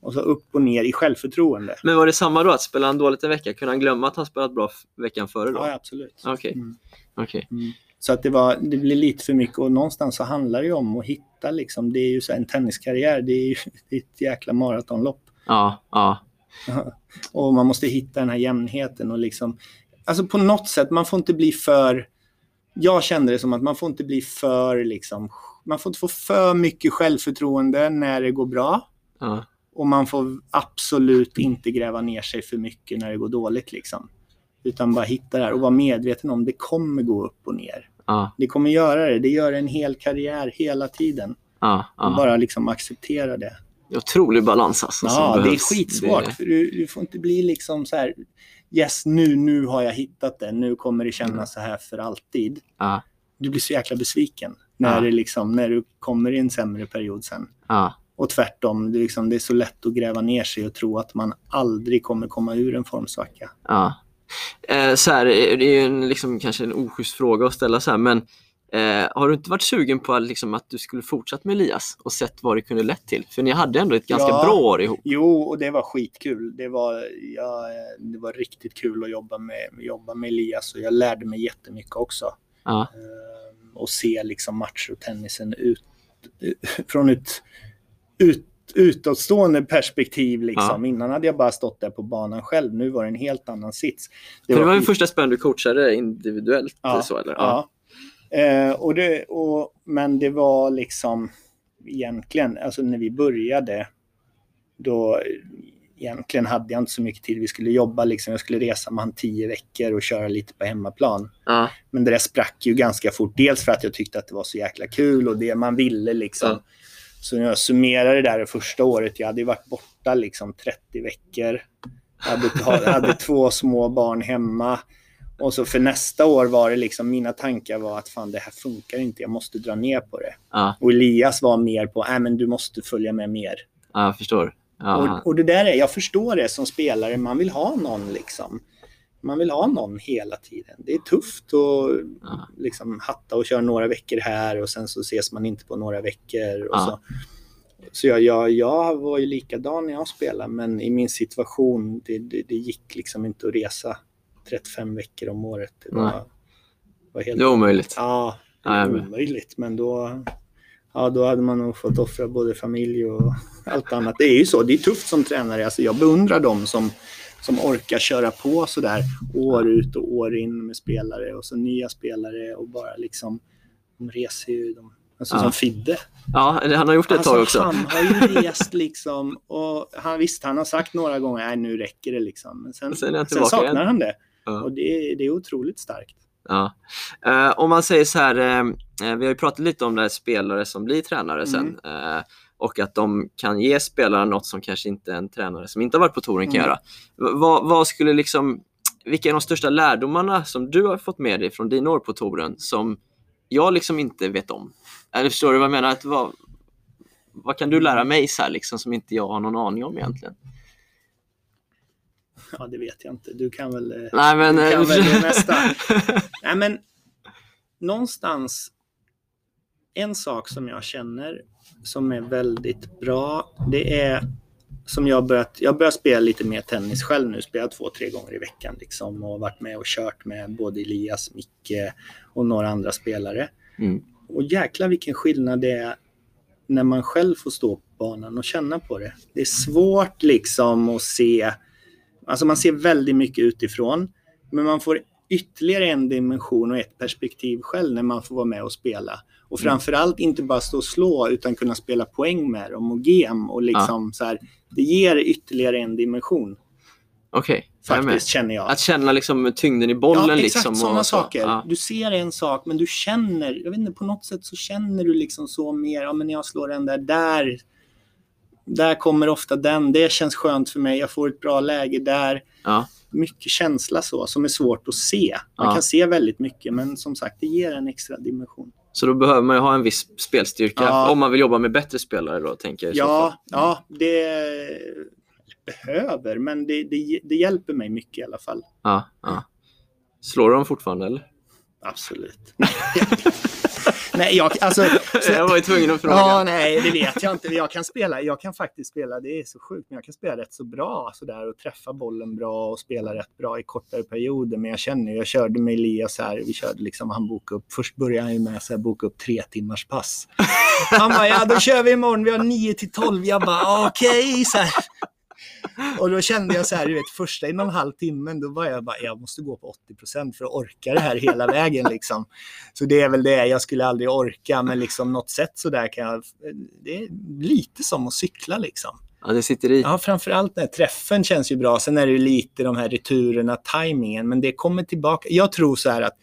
Och så upp och ner i självförtroende. Men var det samma då? Att spela han dåligt en vecka, kunde han glömma att han spelat bra veckan före då? Ja, absolut. Okej. Mm. Okej. Mm. Så att det, var, det blir lite för mycket och någonstans så handlar det ju om att hitta liksom, det är ju så en tenniskarriär, det är ju det är ett jäkla maratonlopp. Ja, ja. Och man måste hitta den här jämnheten och liksom, alltså på något sätt, man får inte bli för, jag kände det som att man får inte bli för liksom, man får inte få för mycket självförtroende när det går bra. ja. Och man får absolut inte gräva ner sig för mycket när det går dåligt liksom. Utan bara hitta det här och vara medveten om det kommer gå upp och ner. ja, Det kommer göra det. Det gör en hel karriär hela tiden. ja, bara liksom acceptera det. Otrolig balans alltså. Ja, det är behövs. skitsvårt. Det- För du, du får inte bli liksom så här. Yes, nu, nu har jag hittat det. Nu kommer det kännas så här för alltid. Ja, Du blir så jäkla besviken när, Ja. det liksom, när du kommer i en sämre period sen. ja, Och tvärtom, det är, liksom, det är så lätt att gräva ner sig och tro att man aldrig kommer komma ur en formsvacka. ja. Eh, så här, det är ju en, liksom, kanske en oschysst fråga att ställa så här, men eh, har du inte varit sugen på att, liksom, att du skulle fortsatt med Elias och sett vad det kunde lett till? För ni hade ändå ett ganska Ja. bra år ihop. Jo, och det var skitkul. Det var, ja, det var riktigt kul att jobba med, jobba med Elias och jag lärde mig jättemycket också. Ja, Ehm, och se liksom matcher och tennisen ut, från ett ut, utåtstående perspektiv. Liksom. Innan hade jag bara stått där på banan själv. Nu var det en helt annan sits. För det var den första spelaren du coachade individuellt Ja, så eller? Ja. Eh, och det, och, men det var liksom egentligen, alltså när vi började, då egentligen hade jag inte så mycket tid. Vi skulle jobba, liksom, jag skulle resa med han tio veckor och köra lite på hemmaplan. Ja, Men det där sprack ju ganska fort. Dels för att jag tyckte att det var så jäkla kul och det man ville liksom. Ja. Så när jag summerar det där det första året, jag hade ju varit borta liksom 30 veckor. Jag hade, hade två små barn hemma. Och så för nästa år var det liksom, mina tankar var att fan det här funkar inte, jag måste dra ner på det. ja, Och Elias var mer på, nej men du måste följa med mer. ja jag förstår. Ja, Och, och det där är, jag förstår det som spelare, man vill ha någon liksom. Man vill ha någon hela tiden. Det är tufft att Ja. liksom hatta och köra några veckor här och sen så ses man inte på några veckor. Och så så jag, jag, jag var ju likadan när jag spelade, men i min situation, det, det, det gick liksom inte att resa 35 veckor om året. Det Nej. var, var helt... det var omöjligt. Ja, det med. omöjligt. Men då, ja, då hade man nog fått offra både familj och allt annat. Det är ju så, det är tufft som tränare. Alltså, jag beundrar dem som, som orkar köra på sådär år ut och år in med spelare och så nya spelare och bara liksom, de reser ju, de, alltså Ja. som Fidde. Ja, han har gjort det ett tag också. Han har ju rest liksom och han, visst, han har sagt några gånger, nej nu räcker det liksom. Men sen, Sen är sen saknar igen. han det. Ja. Och det, är- det är otroligt starkt. Ja. Eh, om man säger så här, eh, eh, vi har ju pratat lite om det här spelare som blir tränare sen eh, och att de kan ge spelaren något som kanske inte en tränare som inte har varit på touren kan Mm. göra. V- vad, vad skulle liksom, vilka är de största lärdomarna som du har fått med dig från dina år på touren som jag liksom inte vet om? Eller förstår du vad jag menar? Att vad, vad kan du lära mig så här, liksom, som inte jag har någon aning om egentligen? Ja, det vet jag inte. Du kan väl... eh, Nej, men... Du kan eh, väl det mesta. Nej, men någonstans, en sak som jag känner som är väldigt bra, det är som jag börjat, jag börjat spela lite mer tennis själv nu, spelat två, tre gånger i veckan liksom och varit med och kört med både Elias, Micke och några andra spelare. Mm. Och jäkla vilken skillnad det är när man själv får stå på banan och känna på det. Det är svårt liksom att se, alltså man ser väldigt mycket utifrån, men man får ytterligare en dimension och ett perspektiv själv när man får vara med och spela. Och framförallt inte bara stå och slå utan kunna spela poäng med dem och game och liksom så här, det ger ytterligare en dimension Okej, med. faktiskt känner jag. Att känna liksom tyngden i bollen. Ja, exakt liksom, sådana saker. Ja. Du ser en sak, men du känner, jag vet inte, på något sätt så känner du liksom så mer, ja men jag slår den där, där, där kommer ofta den, det känns skönt för mig, jag får ett bra läge där. Ja. Mycket känsla så, som är svårt att se. Man Ja. kan se väldigt mycket, men som sagt, det ger en extra dimension. Så då behöver man ha en viss spelstyrka Ja. om man vill jobba med bättre spelare då, tänker jag. Ja, ja, det behöver, men det, det, det hjälper mig mycket i alla fall. Ja, ja. Slår de fortfarande eller? Absolut. Nej, jag, alltså, så, Jag var ju tvungen att fråga. Ja, nej, det vet jag inte. Jag kan spela, jag kan faktiskt spela, det är så sjukt, men jag kan spela rätt så bra sådär och träffa bollen bra och spela rätt bra i kortare perioder. Men jag känner, jag körde med Elias här, vi körde liksom, han bokade upp, först började han ju med att boka upp tre timmars pass. Han bara, ja då kör vi imorgon, vi har 9 till 12. Jag bara, okej, så här. Och då kände jag så här, du vet, första en och en halv timmen, då var jag bara, jag måste gå på 80 procent för att orka det här hela vägen liksom. Så det är väl det, jag skulle aldrig orka, men liksom något sätt så där kan jag, det är lite som att cykla liksom. Ja, det sitter i. Ja, framförallt den här träffen känns ju bra. Sen är det ju lite de här returerna, tajmingen, men det kommer tillbaka. Jag tror så här att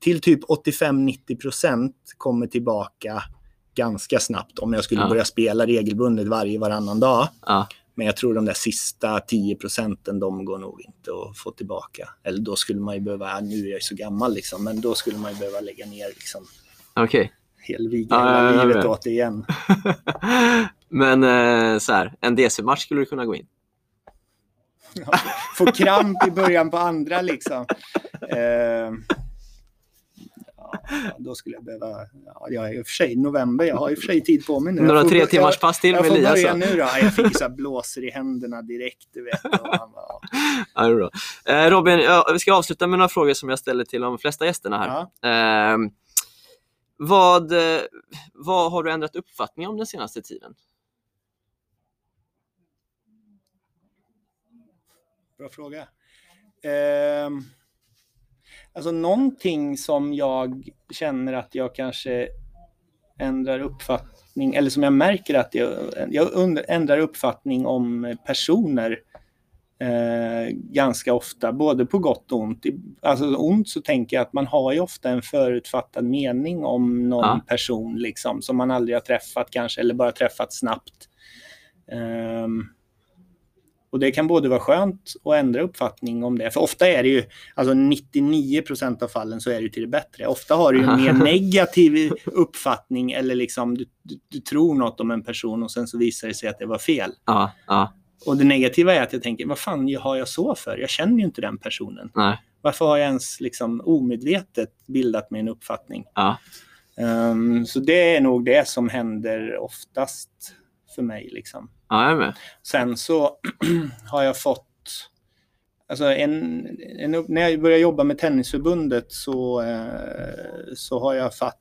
till typ 85-90 procent kommer tillbaka ganska snabbt om jag skulle Ja. börja spela regelbundet varje varannan dag. Ja. Men jag tror de där sista 10 procenten, de går nog inte att få tillbaka. Eller då skulle man ju behöva, ja, nu är jag ju så gammal liksom, men då skulle man ju behöva lägga ner liksom Okej. helviga Ja, hela ja, livet vet. åt det igen. Men eh, så här, en DC-match skulle du kunna gå in. Få kramp i början på andra liksom. Eh, ja, då skulle jag behöva, ja, jag är i och för sig november, jag har i och för sig tid på mig nu. Några Jag tre timmars pass till jag, med jag får Elias. börja nu då. Jag fick så blåser i händerna direkt, du vet. Bara, ja. Eh, Robin, ja, vi ska avsluta med några frågor som jag ställer till de flesta gästerna här. Ja. Eh, vad, eh, vad har du ändrat uppfattning om den senaste tiden? Bra fråga. Ehm, alltså någonting som jag känner att jag kanske ändrar uppfattning, eller som jag märker att jag, jag ändrar uppfattning om personer eh, ganska ofta, både på gott och ont. Alltså ont så tänker jag att man har ju ofta en förutfattad mening om någon Ja. person liksom, som man aldrig har träffat kanske, eller bara träffat snabbt. Ehm, och det kan både vara skönt och ändra uppfattning om det. För ofta är det ju, alltså 99% av fallen så är det ju till det bättre. Ofta har du ju en mer negativ uppfattning eller liksom du, du, du tror något om en person och sen så visar det sig att det var fel. Ja, ja, Och det negativa är att jag tänker, vad fan har jag så för? Jag känner ju inte den personen. nej, Varför har jag ens liksom omedvetet bildat mig en uppfattning? ja, Ehm, så det är nog det som händer oftast för mig. Liksom. Ja, jag är med. Sen så har jag fått... Alltså en, en, när jag började jobba med Tennisförbundet så, eh, så har jag fatt,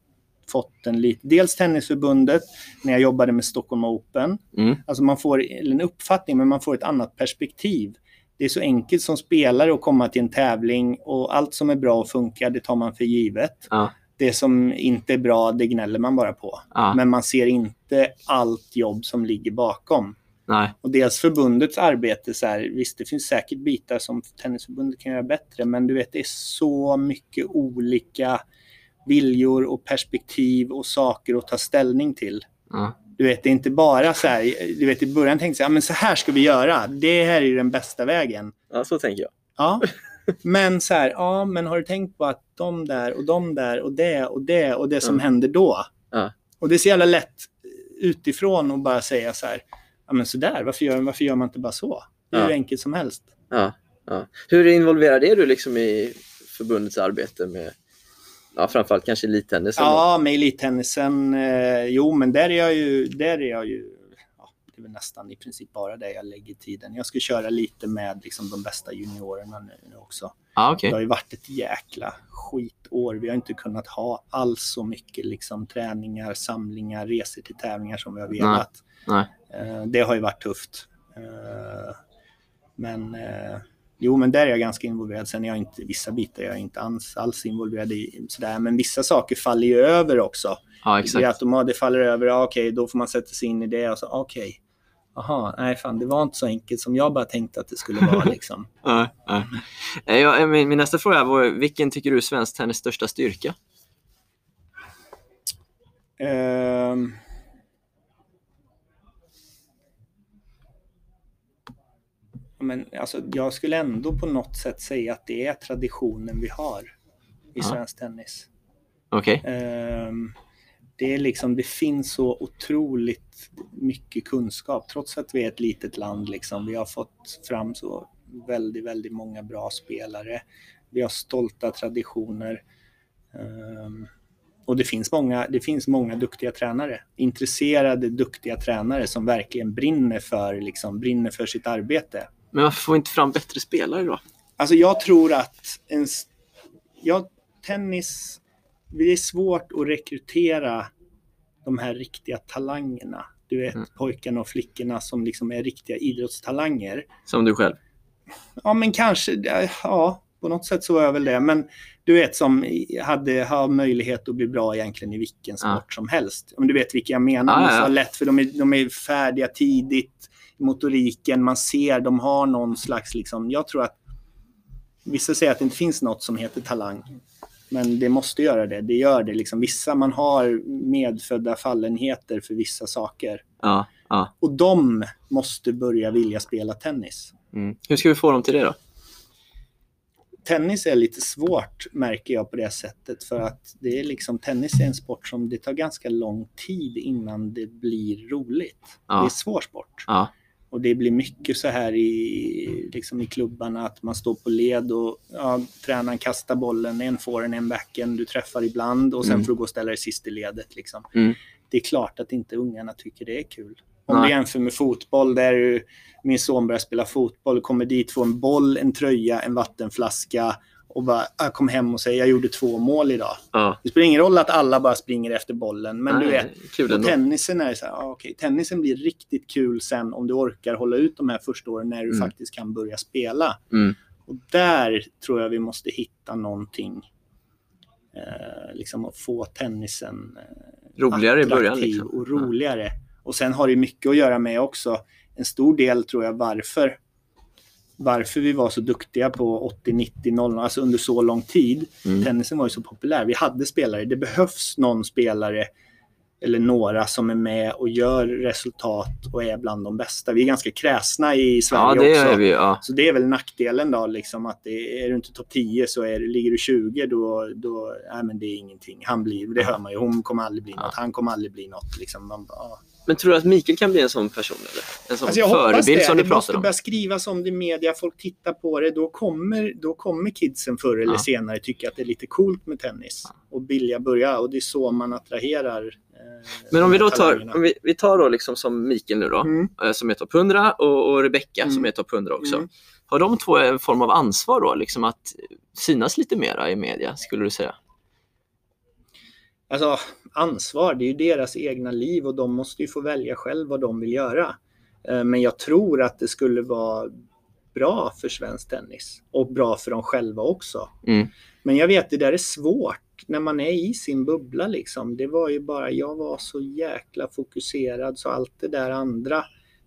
fått en lite... Dels Tennisförbundet när jag jobbade med Stockholm Open. Mm. Alltså man får en uppfattning men man får ett annat perspektiv. Det är så enkelt som spelare att komma till en tävling och allt som är bra och funkar det tar man för givet. Ja. Det som inte är bra det gnäller man bara på. Ja. Men man ser inte allt jobb som ligger bakom. Nej, Och dels förbundets arbete, så här, visst det finns säkert bitar som Tennisförbundet kan göra bättre, men du vet det är så mycket olika viljor och perspektiv och saker att ta ställning till. ja, Du vet, det är inte bara så här, du vet i början tänkte jag, ja, men så här ska vi göra, det här är den bästa vägen. ja så tänker jag. Ja, men så här, ja, men har du tänkt på att de där och de där och det och det och det som Ja. händer då? Ja. Och det är så jävla lätt utifrån att bara säga så här, ja men så där, varför gör, varför gör man inte bara så? Det är Ja. hur enkelt som helst. Ja, ja. Hur involverad är du liksom i förbundets arbete med ja, framförallt kanske elittennisen? då? Ja, med elittennisen, eh, jo men där är jag ju, där är jag ju, ja, det är väl nästan i princip bara det jag lägger tiden. Jag ska köra lite med liksom, de bästa juniorerna nu, också. Ja, okej. Det har ju varit ett jäkla skitår. Vi har inte kunnat ha alls så mycket liksom, träningar, samlingar, resor till tävlingar som vi har velat. Nej. Eh, det har ju varit tufft. Eh, men eh, jo, men där är jag ganska involverad. Sen är jag inte, vissa bitar är jag inte alls, alls involverad i. Sådär. Men vissa saker faller ju över också. Ja, Det, exakt. automat, det faller över, ja, okej, då får man sätta sig in i det och så, okej. Jaha, nej fan, det var inte så enkelt som jag bara tänkte att det skulle vara liksom. Ja, ja. Eh, ja, min, min nästa fråga var, vilken tycker du är svensk tennis största styrka? Ehm. Men alltså, jag skulle ändå på något sätt säga att det är traditionen vi har i Ja. svensk tennis. Okej. Ehm, det, är liksom, det finns så otroligt mycket kunskap trots att vi är ett litet land. Liksom. Vi har fått fram så väldigt, väldigt många bra spelare. Vi har stolta traditioner. Ehm, och det finns, många, det finns många duktiga tränare. Intresserade, duktiga tränare som verkligen brinner för, liksom, brinner för sitt arbete. Men varför får vi inte fram bättre spelare då? Alltså jag tror att en, ja, tennis, det är svårt att rekrytera de här riktiga talangerna. Du vet Mm. pojkarna och flickorna som liksom är riktiga idrottstalanger. Som du själv? Ja, men kanske, ja, på något sätt så var jag väl det. Men du vet som hade har möjlighet att bli bra egentligen i vilken Ja. sport som helst. Om du vet vilka jag menar. Ja, Ja, ja, ja. Så lätt för de är, de är färdiga tidigt. Motoriken, man ser, de har någon slags liksom, jag tror att vissa säger att det inte finns något som heter talang. Men det måste göra det. Det gör det liksom. Vissa, man har medfödda fallenheter för vissa saker. Ja. ja. Och de måste börja vilja spela tennis. Mm. Hur ska vi få dem till det då? tennis är lite svårt märker jag på det sättet för att det är liksom tennis är en sport som det tar ganska lång tid innan det blir roligt. Ja. Det är svår sport. Ja. Och det blir mycket så här i, liksom i klubbarna att man står på led och ja, tränaren kastar bollen, en får en, backen, du träffar ibland och sen Mm. får du gå och ställa dig sist i ledet. Liksom. Mm. Det är klart att inte ungarna tycker det är kul. Om Nej. du jämför med fotboll där du, min son börjar spela fotboll, kommer dit, får en boll, en tröja, en vattenflaska och bara jag kom hem och säger jag gjorde två mål idag. Ja. Det spelar ingen roll att alla bara springer efter bollen, men Nej, du vet, Kul ändå. tennisen är så här, ah, okej, tennisen blir riktigt kul sen om du orkar hålla ut de här första åren när du Mm. faktiskt kan börja spela. Mm. Och där tror jag vi måste hitta någonting. Eh, liksom att få tennisen eh, Roligare i början. Liksom. och roligare. Och sen har det mycket att göra med också en stor del tror jag varför varför vi var så duktiga på 80, 90, 00, alltså under så lång tid. Mm. Tennisen var ju så populär. Vi hade spelare. Det behövs någon spelare eller några som är med och gör resultat och är bland de bästa. Vi är ganska kräsna i Ja, Sverige det också. vi. Ja. Så det är väl nackdelen då, liksom att det, är du inte topp 10 så är, ligger du 20 då, då nej, men det är ingenting. Han blir, det hör man ju, hon kommer aldrig bli Ja. något, han kommer aldrig bli något. Liksom. Man, ja. Men tror du att Mikael kan bli en sån person? Eller? En sån Alltså jag förebild det. som du det måste pratar om? börja skrivas om det i media, folk tittar på det. Då kommer, då kommer kidsen förr eller Ja. senare tycka att det är lite coolt med tennis. Och vilja börja. Och det är så man attraherar eh, Men om vi då tar, om vi, vi tar då liksom som Mikael nu då, Mm. eh, som är topp 100 och, och Rebecca som Mm. är topp 100 också. Mm. Har de två en form av ansvar då, liksom att synas lite mera i media, skulle du säga? Alltså ansvar, det är ju deras egna liv och de måste ju få välja själv vad de vill göra. Eh, Men jag tror att det skulle vara bra för svensk tennis och bra för dem själva också. Mm. Men jag vet, det där är svårt när man är i sin bubbla liksom. Det var ju bara, jag var så jäkla fokuserad så allt det där andra,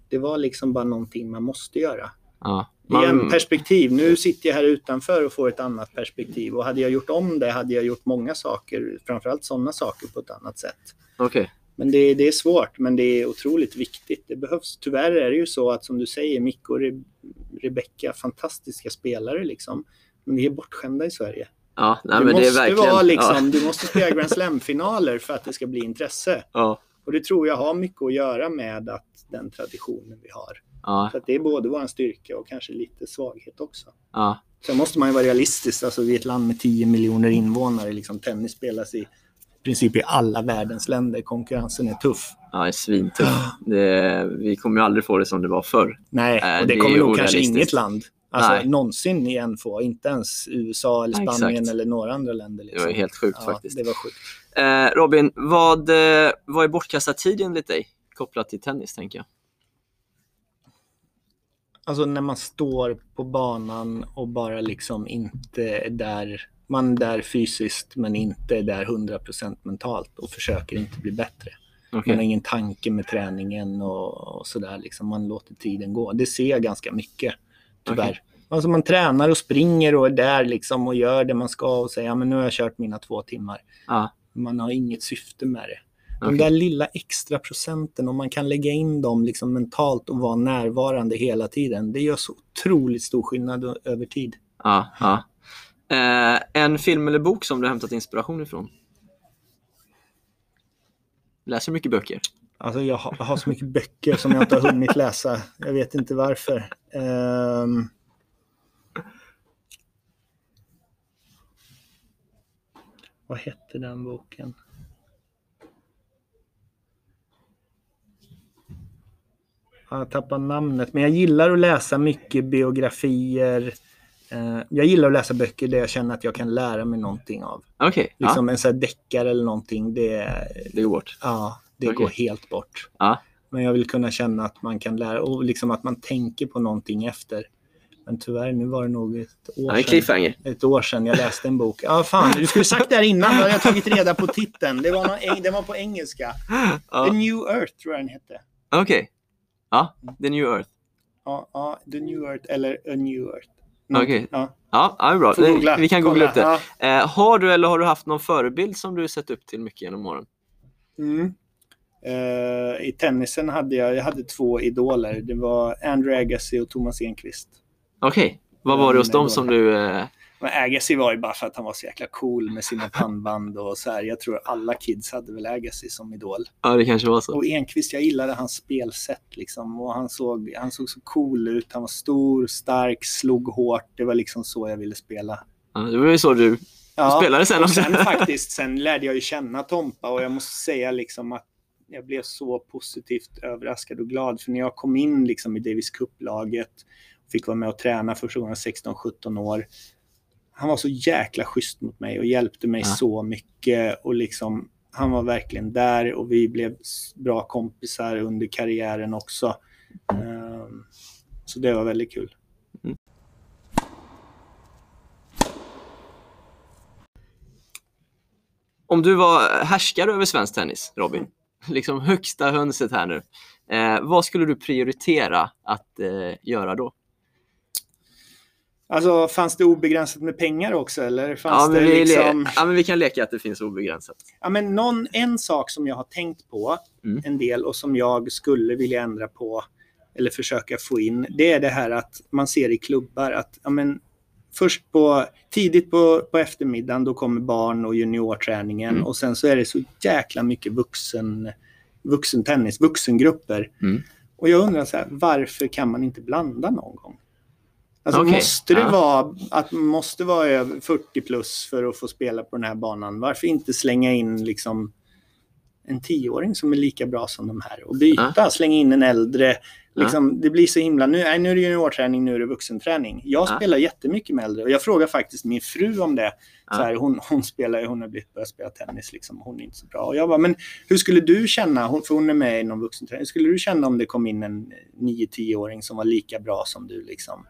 det var liksom bara någonting man måste göra. Ja. Igen, perspektiv. Nu sitter jag här utanför och får ett annat perspektiv. Och hade jag gjort om det hade jag gjort många saker, framförallt sådana saker på ett annat sätt. Okej. Men det, det är svårt, men det är otroligt viktigt. Det behövs. Tyvärr är det ju så att som du säger, Micke och Re Rebecca, fantastiska spelare liksom. Men vi är bortskämda i Sverige. Ja, nej, det men måste det är verkligen... vara liksom, ja. du måste spela Grand Slam-finaler för att det ska bli intresse. Ja. Och det tror jag har mycket att göra med att den traditionen vi har. Ja. Så det är både vår styrka och kanske lite svaghet också. Ja. Sen måste man ju vara realistisk. Alltså, vi är ett land med 10 miljoner invånare. Liksom, tennis spelas i princip i alla världens länder. Konkurrensen är tuff. ja, det är svintuff. Det, vi kommer ju aldrig få det som det var förr. Nej, Nej, och det det kommer nog kanske inget land alltså, Nej. någonsin igen få. Inte ens USA eller Spanien exakt. eller några andra länder. Det Liksom. var ju helt sjukt ja, faktiskt. Det var sjukt. Eh, Robin, vad, eh, vad är bortkastad tid enligt dig? Kopplat till tennis, tänker jag. Alltså när man står på banan och bara liksom inte är där. Man är där fysiskt men inte är där 100% mentalt och försöker inte bli bättre. Okej. Man har ingen tanke med träningen och, och sådär. Liksom. Man låter tiden gå. Det ser jag ganska mycket, tyvärr. Okej. Alltså man tränar och springer och är där liksom och gör det man ska och säger ja, men nu har jag kört mina två timmar. Ja. Man har inget syfte med det. Okej. där lilla extra procenten, om man kan lägga in dem liksom mentalt och vara närvarande hela tiden, det gör så otroligt stor skillnad över tid. Ja, ja. Eh, en film eller bok som du har hämtat inspiration ifrån? Läser mycket böcker? Alltså jag har, jag har så mycket böcker som jag inte har hunnit läsa. Jag vet inte varför. Ehm. Vad hette den boken? Jag tappar namnet, men jag gillar att läsa mycket biografier. Eh, Jag gillar att läsa böcker där jag känner att jag kan lära mig någonting av. Okej, Liksom en sån här deckare eller någonting, det, ja, det går bort. ja, det Okej. går helt bort. Ja. Men jag vill kunna känna att man kan lära och liksom att man tänker på någonting efter. Men tyvärr, nu var det nog ett Ja, år en sedan. Ett år sedan jag läste en bok. Ja, fan, du skulle sagt det här innan. Då hade jag tagit reda på titeln. Det var, någon, den var på engelska. Ja. The New Earth tror jag den hette. Okej. Ja, The New Earth. Ja, ja, The New Earth eller A New Earth. Någonting. Okej. Ja, Ja, ja, bra. googla. Vi kan googla upp det. Ja. Eh, har du eller har du haft någon förebild som du sett upp till mycket genom åren? Mm. Eh, I tennisen hade jag, jag hade två idoler. Det var Andrew Agassi och Thomas Enqvist. Okej, vad var det hos dem som du... Eh... Men Agassi var ju bara för att han var så jäkla cool med sina pannband och så här. Jag tror alla kids hade väl Agassi som idol. Ja, det kanske var så. Och Enqvist, jag gillade hans spelsätt liksom. Och han såg, han såg så cool ut. Han var stor, stark, slog hårt. Det var liksom så jag ville spela. Ja, det var ju så du spelade sen också. sen faktiskt, sen lärde jag ju känna Tompa och jag måste säga liksom att jag blev så positivt överraskad och glad. För när jag kom in liksom i Davis Cup-laget, fick vara med och träna första gången 16-17 år. Han var så jäkla schysst mot mig och hjälpte mig Ja. så mycket. Och liksom, han var verkligen där och vi blev bra kompisar under karriären också. Ehm, Så det var väldigt kul. Om du var härskare över svensk tennis, Robin, liksom högsta hönset här nu. Eh, vad skulle du prioritera att eh, göra då? Alltså, fanns det obegränsat med pengar också eller? Ja Fanns men, det liksom... ja, men vi kan leka att det finns obegränsat. Ja, men någon, en sak som jag har tänkt på Mm. en del och som jag skulle vilja ändra på eller försöka få in, det är det här att man ser i klubbar att ja, men, först på, tidigt på, på eftermiddagen då kommer barn och juniorträningen Mm. och sen så är det så jäkla mycket vuxen, vuxen tennis, vuxengrupper. Mm. Och jag undrar så här, varför kan man inte blanda någon gång? Alltså Okej, måste det ja. vara att man måste vara över 40 plus för att få spela på den här banan? Varför inte slänga in liksom en tioåring som är lika bra som de här och byta, slänga in en äldre. Liksom, Det blir så himla, nu, nej, nu är det juniorträning, nu är det vuxenträning. Jag Ja. spelar jättemycket med äldre och jag frågar faktiskt min fru om det. Ja. Så här, hon, hon spelar hon har blivit börjat spela tennis, liksom, hon är inte så bra. Och jag bara, men hur skulle du känna, hon, för hon är med i någon vuxenträning, hur skulle du känna om det kom in en 9-10-åring som var lika bra som du? Liksom?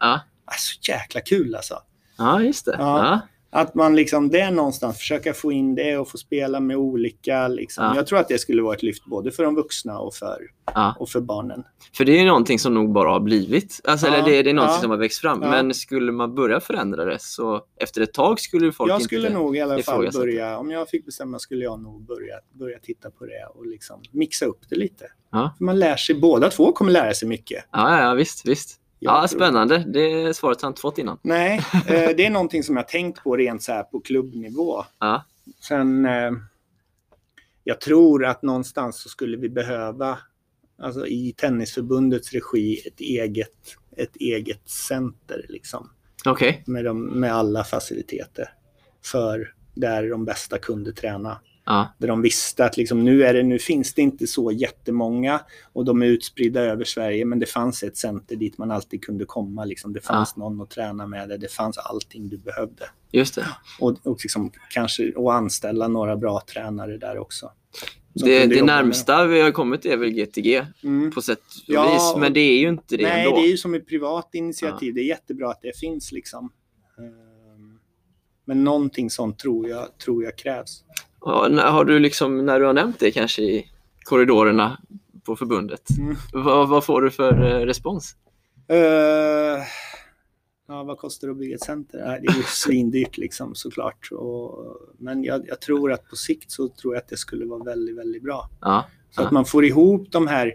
Ja, Alltså jäkla kul alltså. ja just det. Ja. Ja. Att man liksom, det är någonstans, försöka få in det och få spela med olika. Liksom. Ja. Jag tror att det skulle vara ett lyft både för de vuxna och för, Ja. och för barnen. För det är någonting som nog bara har blivit. Alltså, Ja, eller det, det är någonting som har växt fram. Men skulle man börja förändra det så efter ett tag skulle folk jag inte... skulle nog i alla fall börja, om jag fick bestämma skulle jag nog börja, börja titta på det och liksom mixa upp det lite. Man lär sig, båda två kommer lära sig mycket. Ja, ja, ja visst, visst. Ja, spännande. Det svaret har jag inte fått innan. Nej, eh, det är någonting som jag tänkt på rent så här på klubbnivå. Ja. Sen, eh, jag tror att någonstans så skulle vi behöva, alltså i Tennisförbundets regi, ett eget, ett eget center liksom. Okej. Med, de, med alla faciliteter. För där de bästa kunde träna. Ja. Där de visste att liksom, nu, är det, nu finns det inte så jättemånga och de är utspridda över Sverige men det fanns ett center dit man alltid kunde komma. Liksom. Det fanns någon att träna med, det, det fanns allting du behövde. Just det. Och, och, liksom, kanske, och anställa några bra tränare där också. Det, det närmsta vi har kommit är väl GTG. Mm. på sätt och Ja, vis. Men det är ju inte det Nej, ändå. det är ju som ett privat initiativ. Det är jättebra att det finns. liksom. Ehm, Men någonting sånt tror jag, tror jag krävs. Har du liksom, när du har nämnt det kanske i korridorerna på förbundet, Mm. vad, vad får du för eh, respons? Eh, ja, vad kostar det att bygga ett center? Det är ju svindyrt liksom såklart. Och, men jag, jag tror att på sikt så tror jag att det skulle vara väldigt, väldigt bra. Ja, Så Ja. att man får ihop de här,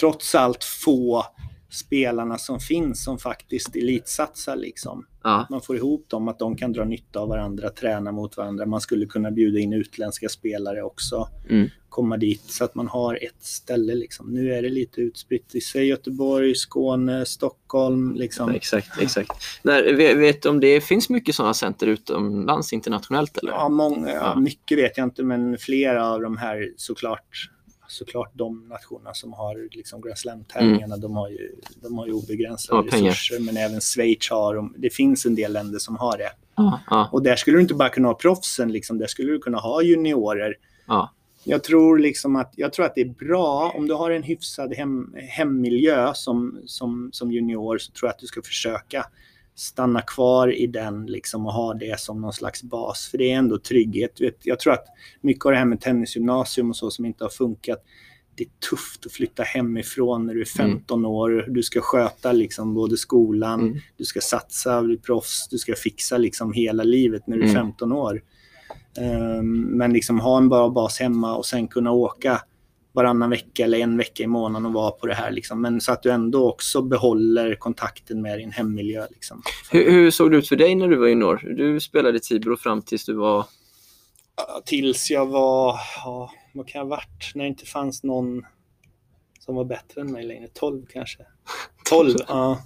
trots allt få spelarna som finns som faktiskt elitsatsar liksom. Ja, Man får ihop dem, att de kan dra nytta av varandra, träna mot varandra. Man skulle kunna bjuda in utländska spelare också, Mm. komma dit så att man har ett ställe liksom. Nu är det lite utspritt i sig Göteborg, Skåne, Stockholm liksom. exakt. exakt. När, vet, du om det finns mycket sådana center utomlands internationellt? Eller? Ja, många, ja. mycket vet jag inte, men flera av de här såklart såklart de nationerna som har liksom Grand Slam-tävlingarna, de, har ju, de har ju obegränsade Ja, pengar. resurser. Men även Schweiz har, de- det finns en del länder som har det. Ja, ja, Och där skulle du inte bara kunna ha proffsen, liksom, där skulle du kunna ha juniorer. ja. Jag tror, liksom att, jag tror att det är bra om du har en hyfsad hem, hemmiljö som, som, som junior så tror jag att du ska försöka stanna kvar i den liksom, och ha det som någon slags bas. För det är ändå trygghet. Vet, jag tror att mycket av det här med tennisgymnasium och så som inte har funkat det är tufft att flytta hemifrån när du är 15 år. Du ska sköta liksom både skolan, Mm. du ska satsa, bli proffs, du ska fixa liksom hela livet när du är Mm. 15 år. Ehm, men liksom ha en bra bas hemma och sen kunna åka varannan vecka eller en vecka i månaden och vara på det här. Liksom. Men så att du ändå också behåller kontakten med din hemmiljö. Liksom. Hur, hur såg det ut för dig när du var junior? Du spelade i Tibro fram tills du var... Tills jag var, ja, vad kan jag ha varit, när det inte fanns någon som var bättre än mig längre. 12 kanske. 12, ja.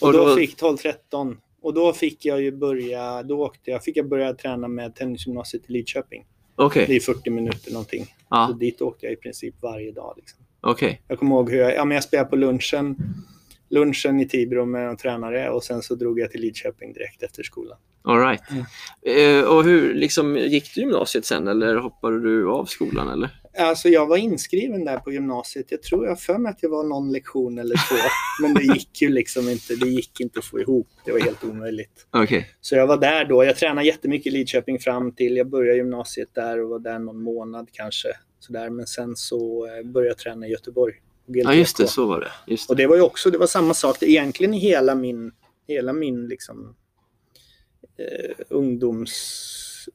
Och Och då då- fick 12, 13. Och då fick jag ju börja, då åkte jag, fick jag börja träna med tennisgymnasiet i Lidköping. Okej, Det är 40 minuter någonting. Så ja, dit åkte jag i princip varje dag. Liksom. okej. Jag kommer ihåg hur jag, ja, men jag spelade på lunchen, lunchen i Tibro med en tränare och sen så drog jag till Lidköping direkt efter skolan. All right. Mm. Eh, och hur liksom, gick du gymnasiet sen eller hoppade du av skolan? Eller? Alltså jag var inskriven där på gymnasiet. Jag tror jag för mig att jag var någon lektion eller två. Men det gick ju liksom inte. Det gick inte att få ihop. Det var helt omöjligt. Okej. Så jag var där då. Jag tränade jättemycket i Lidköping fram till jag började gymnasiet där och var där någon månad kanske. Sådär. Men sen så eh, började jag träna i Göteborg. Ja, just det. Så var det. Just Och det. det var ju också, det var samma sak. Det, egentligen hela min, hela min liksom, eh, ungdoms,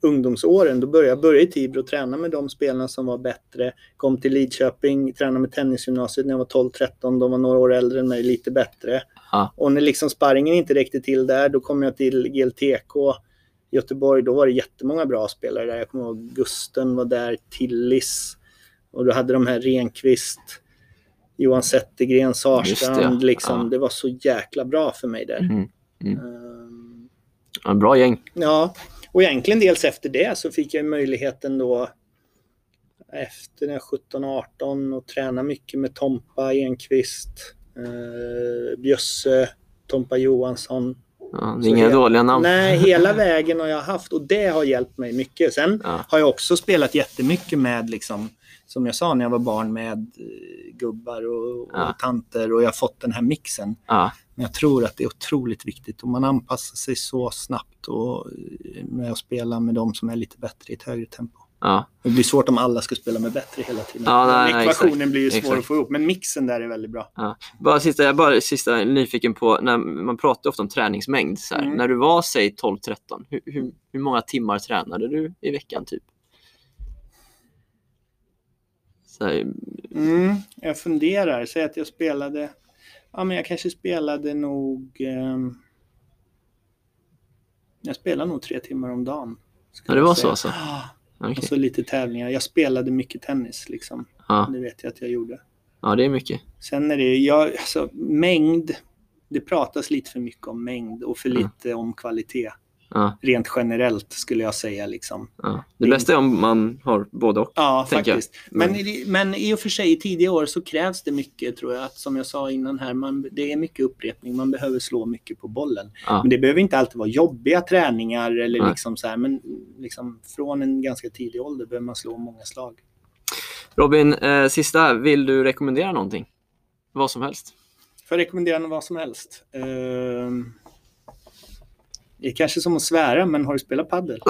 ungdomsåren. Då började jag började i Tibro träna med de spelarna som var bättre. Kom till Lidköping, tränade med tennisgymnasiet när jag var 12-13. De var några år äldre än mig, lite bättre. Ja. Och när liksom sparringen inte räckte till där, då kom jag till GLTK Göteborg. Då var det jättemånga bra spelare där. Jag kommer ihåg Gusten var där, Tillis. Och då hade de här Renqvist, Johan Zettergren, Sarstrand. det, liksom. ja. det var så jäkla bra för mig där. Mm. Mm. Ehm, Ja, bra gäng. Ja, och egentligen dels efter det så fick jag möjligheten då efter när jag 17-18 och träna mycket med Tompa Enqvist, eh, Bjösse, Tompa Johansson. Ja, inga he- dåliga namn. Nej, hela vägen har jag haft och det har hjälpt mig mycket. Sen Ja. har jag också spelat jättemycket med, liksom, som jag sa när jag var barn, med eh, gubbar och, och Ja. tanter och jag har fått den här mixen. Ja. Men jag tror att det är otroligt viktigt och man anpassar sig så snabbt och eh, med att spela med de som är lite bättre i ett högre tempo. Ja. Det blir svårt om alla ska spela med bättre hela tiden. Ja, nej, nej, Ekvationen exakt. blir ju svår Exakt. att få ihop, men mixen där är väldigt bra. Ja. Bara sista, jag är bara sista nyfiken på, när man pratar ofta om träningsmängd. Så här. Mm. När du var, säg 12-13, hur, hur, hur många timmar tränade du i veckan typ? Så här, Mm, jag funderar. Säg att jag spelade... Ja, men jag kanske spelade nog... ehm, jag spelade nog tre timmar om dagen. Ja, det var säga. så alltså? Ja, okej. Och så lite tävlingar. Jag spelade mycket tennis liksom. ja. Det vet jag att jag gjorde. ja, det är mycket. Sen är det jag, alltså, mängd. Det pratas lite för mycket om mängd och för Mm. lite om kvalitet. Ja, Rent generellt skulle jag säga. Liksom. ja. Det bästa är om man har både och. Ja, faktiskt. Men, Men- i- men i och för sig i tidiga år så krävs det mycket tror jag. Att, som jag sa innan här, man, det är mycket upprepning. Man behöver slå mycket på bollen. Ja. Men det behöver inte alltid vara jobbiga träningar eller Nej. liksom så här. Men liksom, från en ganska tidig ålder behöver man slå många slag. Robin, eh, sista. Vill du rekommendera någonting? Vad som helst. Får jag rekommendera vad som helst. Ehm, det är kanske som att svära, men har du spelat padel?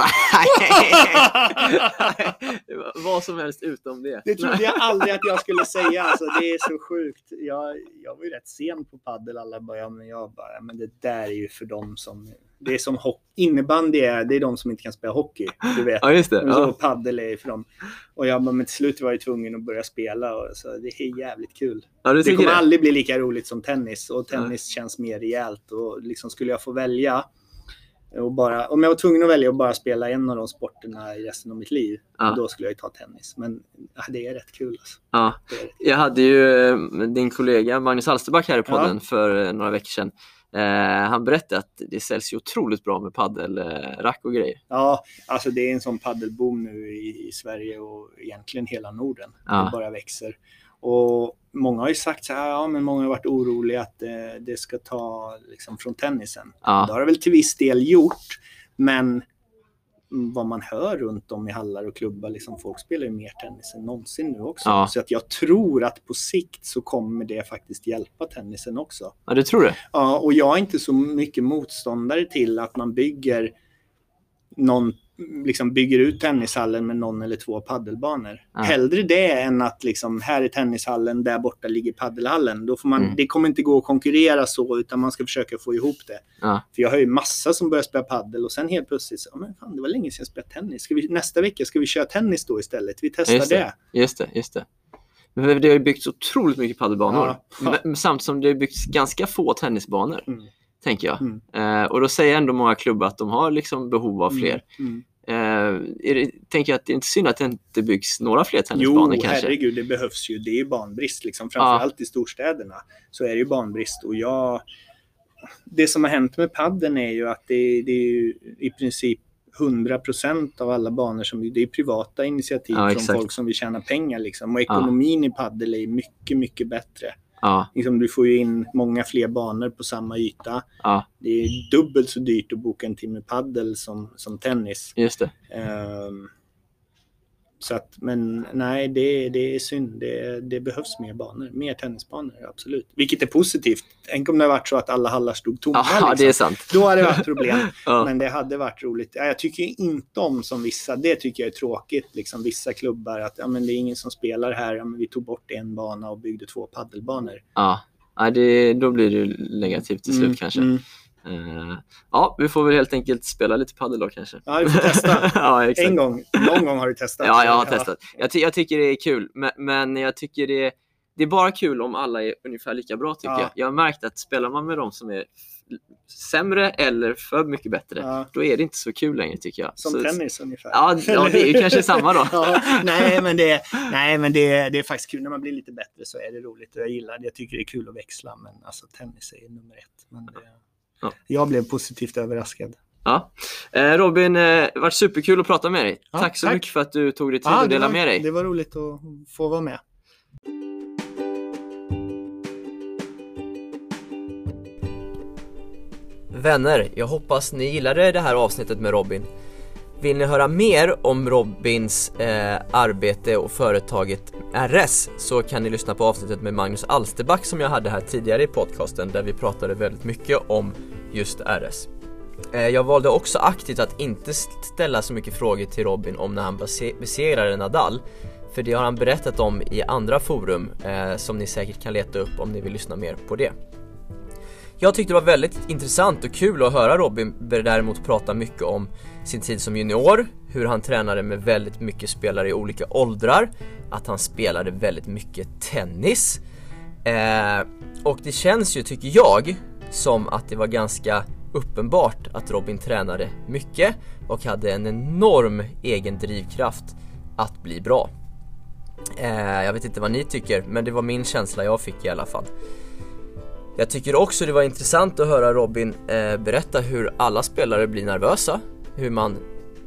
Vad som helst utom det. Det trodde jag aldrig att jag skulle säga. Alltså, det är så sjukt. Jag, jag var ju rätt sen på padel. Alla bara, ja, men jag bara, ja, men det där är ju för dem som Det är som hockey. Innebandy är, det är de som inte kan spela hockey. Du vet. Ja, just det. Och så Ja. paddel är för dem. Och jag bara, men till slut var jag tvungen att börja spela. Och så det är jävligt kul. Ja, Det kommer det? aldrig bli lika roligt som tennis. Och tennis känns mer rejält. Och liksom skulle jag få välja. Och bara, om jag var tvungen att välja att bara spela en av de sporterna i resten av mitt liv. Ja. Då skulle jag ju ta tennis. Men ja, det är rätt kul. Alltså. Ja. Rätt. Jag hade ju eh, din kollega Magnus Alsterback här i podden Ja. för eh, några veckor sedan. Eh, han berättade att det säljs ju otroligt bra med paddelrack och grejer. Ja, alltså det är en sån paddelboom nu i, i Sverige och egentligen hela Norden. Det bara växer. Och många har ju sagt så här, ja men många har varit oroliga att det, det ska ta liksom från tennisen. Det Ja, har det väl till viss del gjort, men vad man hör runt om i hallar och klubbar, liksom folk spelar ju mer tennis än någonsin nu också. Ja. Så att jag tror att på sikt så kommer det faktiskt hjälpa tennisen också. ja du tror det? Ja, och jag är inte så mycket motståndare till att man bygger någon liksom bygger ut tennishallen med någon eller två paddelbanor. Ja. Hellre det än att liksom, här är tennishallen, där borta ligger paddelhallen. Då får man, Mm. Det kommer inte gå att konkurrera så, utan man ska försöka få ihop det. Ja. För jag har ju massa som börjar spela paddel och sen helt plötsligt, så, "Ja, men fan, det var länge sedan jag spelade tennis. Vi, nästa vecka ska vi köra tennis då istället? Vi testar Just det. det. Just det, just det. Men det har ju byggts otroligt mycket paddelbanor. Ja. Men- Samt som det har byggts ganska få tennisbanor, Mm. tänker jag. Mm. Eh, och då säger ändå många klubbar att de har liksom behov av fler. Mm. Eh, det, tänker jag att det är inte synd att det inte byggs några fler Jo, tennisbanor kanske? herregud, det behövs ju. Det är ju banbrist. Liksom. Framförallt i storstäderna så är det ju banbrist. Och jag, det som har hänt med padden är ju att det, det är i princip 100% av alla banor som det är privata initiativ Ja, från exakt. folk som vill tjäna pengar. Liksom. Och ekonomin i paddel är mycket, mycket bättre. Ja, Liksom, du får ju in många fler banor på samma yta. ja, Det är dubbelt så dyrt att boka en timme paddel som, som tennis. just det. Ehm, så att, men nej, det, det är synd. Det, det behövs mer banor. Mer tennisbanor, absolut. Vilket är positivt. Tänk om det varit så att alla hallar stod tomma. Ja, liksom. det är sant. Då hade det varit problem. Ja. Men det hade varit roligt. Ja, Jag tycker inte om som vissa, det tycker jag är tråkigt. Liksom vissa klubbar, att ja, men det är ingen som spelar här. Ja, men vi tog bort en bana och byggde två paddelbanor. Ja, ja det, då blir det negativt till slut Mm, kanske. mm. Eh, ja, vi får väl helt enkelt spela lite padel då kanske. Ja, vi får testa. ja. En gång, någon gång har du testat. Ja, jag har testat. Jag, ty- jag tycker det är kul, men, men jag tycker det är, det är bara kul om alla är ungefär lika bra tycker Ja. jag. Jag har märkt att spelar man med de som är sämre eller för mycket bättre, Ja. då är det inte så kul längre tycker jag. Som så, tennis ungefär. Ja, ja, det är ju kanske samma då. ja, nej, men, det, nej, men det, det är faktiskt kul. När man blir lite bättre så är det roligt. Jag gillar det. Jag tycker det är kul att växla. Men alltså tennis är nummer ett. Men det, Ja. Jag blev positivt överraskad. Ja. Eh, Robin, eh, det har varit superkul att prata med dig. Ja, tack så tack. mycket för att du tog dig tid Ja, att dela var, med dig. Det var roligt att få vara med. Vänner, jag hoppas ni gillade det här avsnittet med Robin. Vill ni höra mer om Robins eh, arbete och företaget RS så kan ni lyssna på avsnittet med Magnus Alsterback som jag hade här tidigare i podcasten där vi pratade väldigt mycket om just RS. Eh, jag valde också aktivt att inte ställa så mycket frågor till Robin om när han besegrade Nadal för det har han berättat om i andra forum eh, som ni säkert kan leta upp om ni vill lyssna mer på det. Jag tyckte det var väldigt intressant och kul att höra Robin däremot prata mycket om sin tid som junior, hur han tränade med väldigt mycket spelare i olika åldrar, att han spelade väldigt mycket tennis. Eh, och det känns ju, tycker jag, som att det var ganska uppenbart att Robin tränade mycket och hade en enorm egen drivkraft att bli bra. Eh, jag vet inte vad ni tycker, men det var min känsla jag fick i alla fall. Jag tycker också det var intressant att höra Robin eh, berätta hur alla spelare blir nervösa. Hur man,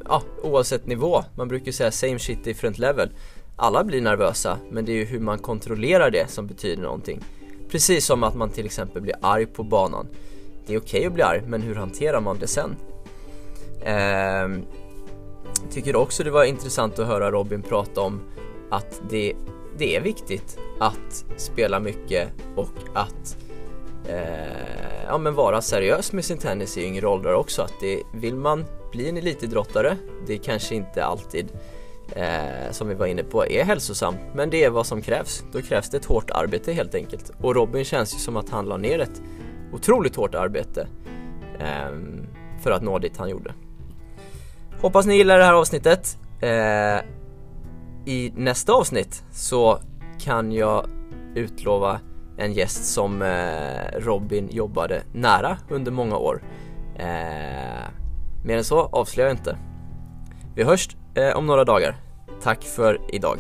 ja, oavsett nivå, man brukar säga same shit different level. Alla blir nervösa, men det är ju hur man kontrollerar det som betyder någonting. Precis som att man till exempel blir arg på banan. Det är okej att bli arg, men hur hanterar man det sen? Ehm, tycker också det var intressant att höra Robin prata om att det, det är viktigt att spela mycket och att eh, ja, men vara seriös med sin tennis i yngre åldrar också. Att det, vill man bli en elitidrottare, det kanske inte alltid eh, som vi var inne på är hälsosamt, men det är vad som krävs. Då krävs det ett hårt arbete helt enkelt. Och Robin känns ju som att han la ner ett otroligt hårt arbete eh, för att nå dit han gjorde. Hoppas ni gillar det här avsnittet. Eh, I nästa avsnitt så kan jag utlova en gäst som eh, Robin jobbade nära under många år. Eh, mer än så avslöjar jag inte. Vi hörs eh, om några dagar. Tack för idag.